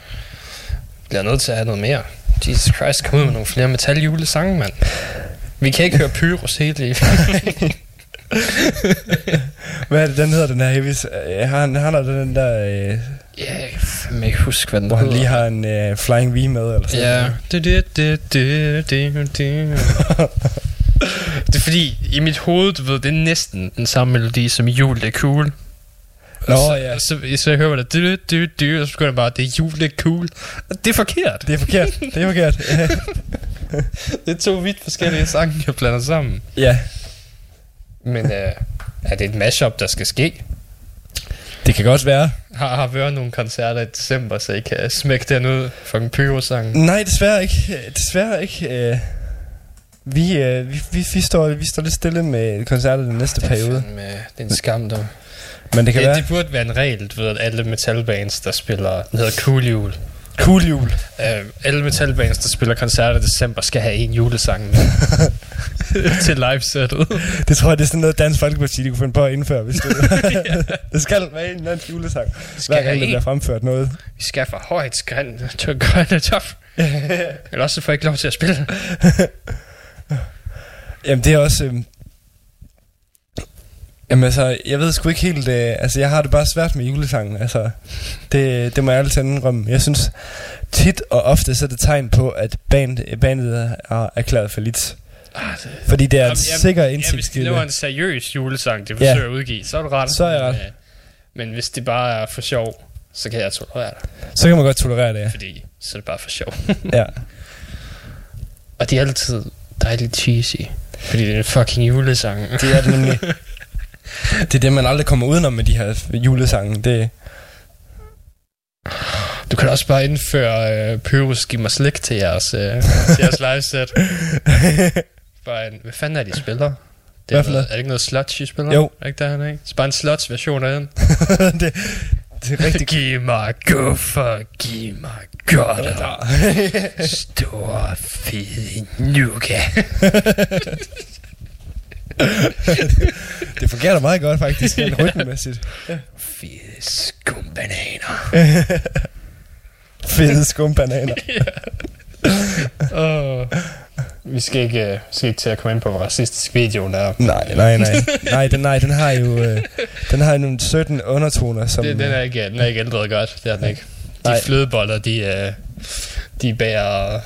Bliver nødt til at have noget mere. Jesus Christ, kom ud med nogle flere metal-julesange, mand. Vi kan ikke høre Pyrus hele livet. <laughs> Hvad er det, den hedder, den her heavy? Øh, Han, han har den der... Øh, Ja, jeg kan ikke huske, hvad den hvor han lige har en øh, Flying V med, eller sådan Ja. noget. <laughs> Det, er fordi, i mit hoved, du ved, det er næsten den samme melodi som jul, det er cool. Nå, så, ja. Så, så jeg hører det, du, du, du, og så begynder jeg bare, det er jul, det er cool. Det er forkert. Det er forkert. Det er forkert. <laughs> Det er to vidt forskellige sange, jeg blander sammen. ja, Men øh, er det et mashup, der skal ske? det kan godt være. Har, har også nogle koncerter i december, så I kan smække den ud for en pyro-sang? Nej, desværre ikke. Desværre ikke. Øh, vi, øh, vi, vi, vi, står, vi står lidt stille med koncerter den næste periode. Med, det er en skam, dog. Men det kan Det, være det burde være en regel, du ved, at alle metalbands, der spiller, den hedder Cool Jul. cool jul. Uh, alle metalbands, der spiller koncerter i december, skal have en julesang med. <laughs> til livesættet. Det tror jeg, det er sådan noget Dansk Folkeparti, de kunne finde på at indføre, hvis det <laughs> <laughs> Det skal være en eller anden julesang. skal Hver gang der bliver fremført noget. Vi skal for højt skræn, til grønne top. Eller også så får jeg ikke lov til at spille. Jamen, det er også... Øh... Jamen altså, jeg ved sgu ikke helt... Øh... Altså, jeg har det bare svært med julesangen. Altså, det, det må jeg altid indrømme. Jeg synes, tit og ofte så er det tegn på, at band, bandet er erklæret for lidt. Det... Fordi det er en Jamen, sikker Ja, hvis det indsigtskilde. var en seriøs julesang, det Ja. forsøger at udgive, så er du ret. Så er jeg ret. Men, øh, Men hvis det bare er for sjov, så kan jeg tolerere det. Så kan man godt tolerere det, ja. Fordi så er det bare for sjov. ja. <laughs> Og de er altid dejligt cheesy. Fordi det er en fucking julesang. Det er det nemlig. <laughs> Det er det, man aldrig kommer udenom med de her julesange. Det, Du kan også bare indføre øh, Pyrus Giv mig slik til jeres, øh, til jeres liveset. <laughs> bare en, hvad fanden er de spiller? Det er, noget, er det ikke noget sludge, I spiller? Jo. Er det ikke der, ikke? Så bare en sludge version af den. <laughs> det, det er rigtig Giv mig guffer, giv mig godt Stor fed nuka. det fungerer da meget godt faktisk, rent <laughs> rytmemæssigt. Fede skumbananer. Fede skumbananer. <laughs> oh. Vi skal ikke, uh, skal ikke til at komme ind på, hvor racistisk videoen er. Nej, nej, nej. Nej, den, nej, den har jo øh, den har jo nogle 17 undertoner, som... Det, den, er ikke, den er ikke ændret godt, det er den ikke. De Nej. flødeboller, de, uh, de bærer...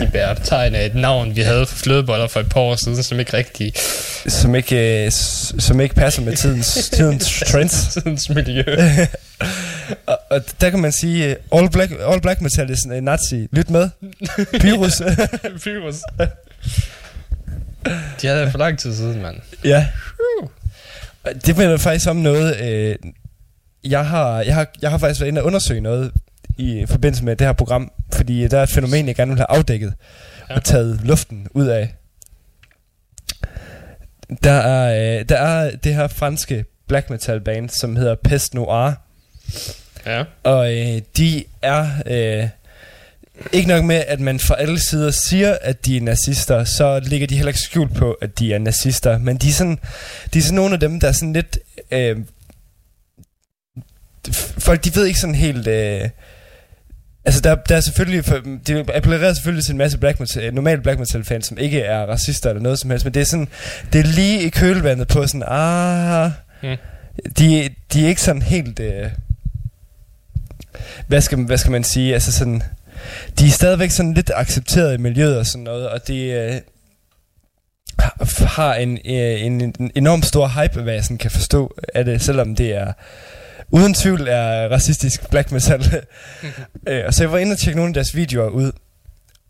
De bærer tegn af et navn, vi havde for flødeboller for et par år siden, som ikke rigtig... som ikke, øh, som ikke passer med tidens, <laughs> tidens trends. Tidens miljø. <laughs> og, og, der kan man sige, øh, all black, all black metal er sådan en nazi. Lyt med. Pyrus. <laughs> Pyrus. De havde for lang tid siden, mand. ja. Det minder faktisk om noget, øh, jeg, har, jeg, har, jeg har faktisk været inde og undersøge noget i forbindelse med det her program, fordi der er et fænomen, jeg gerne vil have afdækket Ja. og taget luften ud af. Der er, øh, der er det her franske black metal band, som hedder Pest Noir, Ja. og øh, de er øh, ikke nok med, at man fra alle sider siger, at de er nazister, så ligger de heller ikke skjult på, at de er nazister. Men de er sådan, de er sådan nogle af dem, der er sådan lidt... Øh, folk, de ved ikke sådan helt... Øh, Altså der, der er selvfølgelig for, De appellerer selvfølgelig til en masse black metal, normale black metal fans Som ikke er racister eller noget som helst Men det er sådan Det er lige i kølvandet på sådan Ah Hmm. de, de er ikke sådan helt øh, hvad, skal, hvad skal man sige Altså sådan De er stadigvæk sådan lidt accepteret i miljøet og sådan noget Og de øh, har- har en, øh, en, en enorm stor hype Hvad jeg sådan kan forstå af det Selvom det er Uden tvivl er racistisk black metal <laughs> øh, Og så jeg var inde og tjekke nogle af deres videoer ud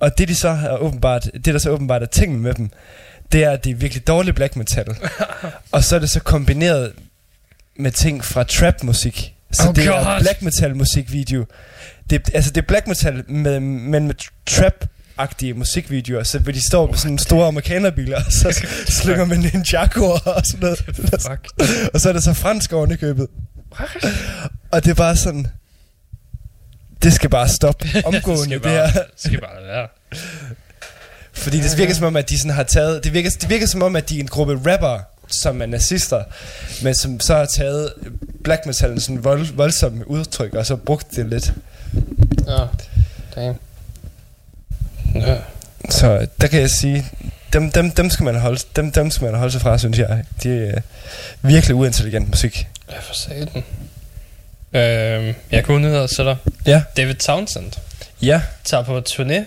Og det de så har åbenbart Det der så åbenbart er tingen med dem Det er at det er virkelig dårlig black metal <laughs> Og så er det så kombineret Med ting fra trap musik Så Oh det er God. black metal musikvideo det, Altså det er black metal med, Men med trap agtige musikvideoer, så hvor de står med sådan store amerikanerbiler, og så <laughs> slynger man en Jaguar og sådan noget. Fuck. Og så er det så fransk oven i købet. Og det er bare sådan... Det skal bare stoppe <laughs> omgående, det, bare, her. det skal bare være. Fordi det virker som om, at de sådan har taget... Det virker, det virker som om, at de er en gruppe rapper, som er nazister, men som så har taget black metalens sådan vold, voldsomme udtryk, og så brugt det lidt. Ja. Damn. Ja. Så der kan jeg sige, dem, dem, dem, skal man holde, dem, dem skal man holde sig fra, synes jeg. Det er virkelig uintelligent musik. Ja, for satan. Øhm, jeg kunne ned og sætte Ja. David Townsend Ja. tager på turné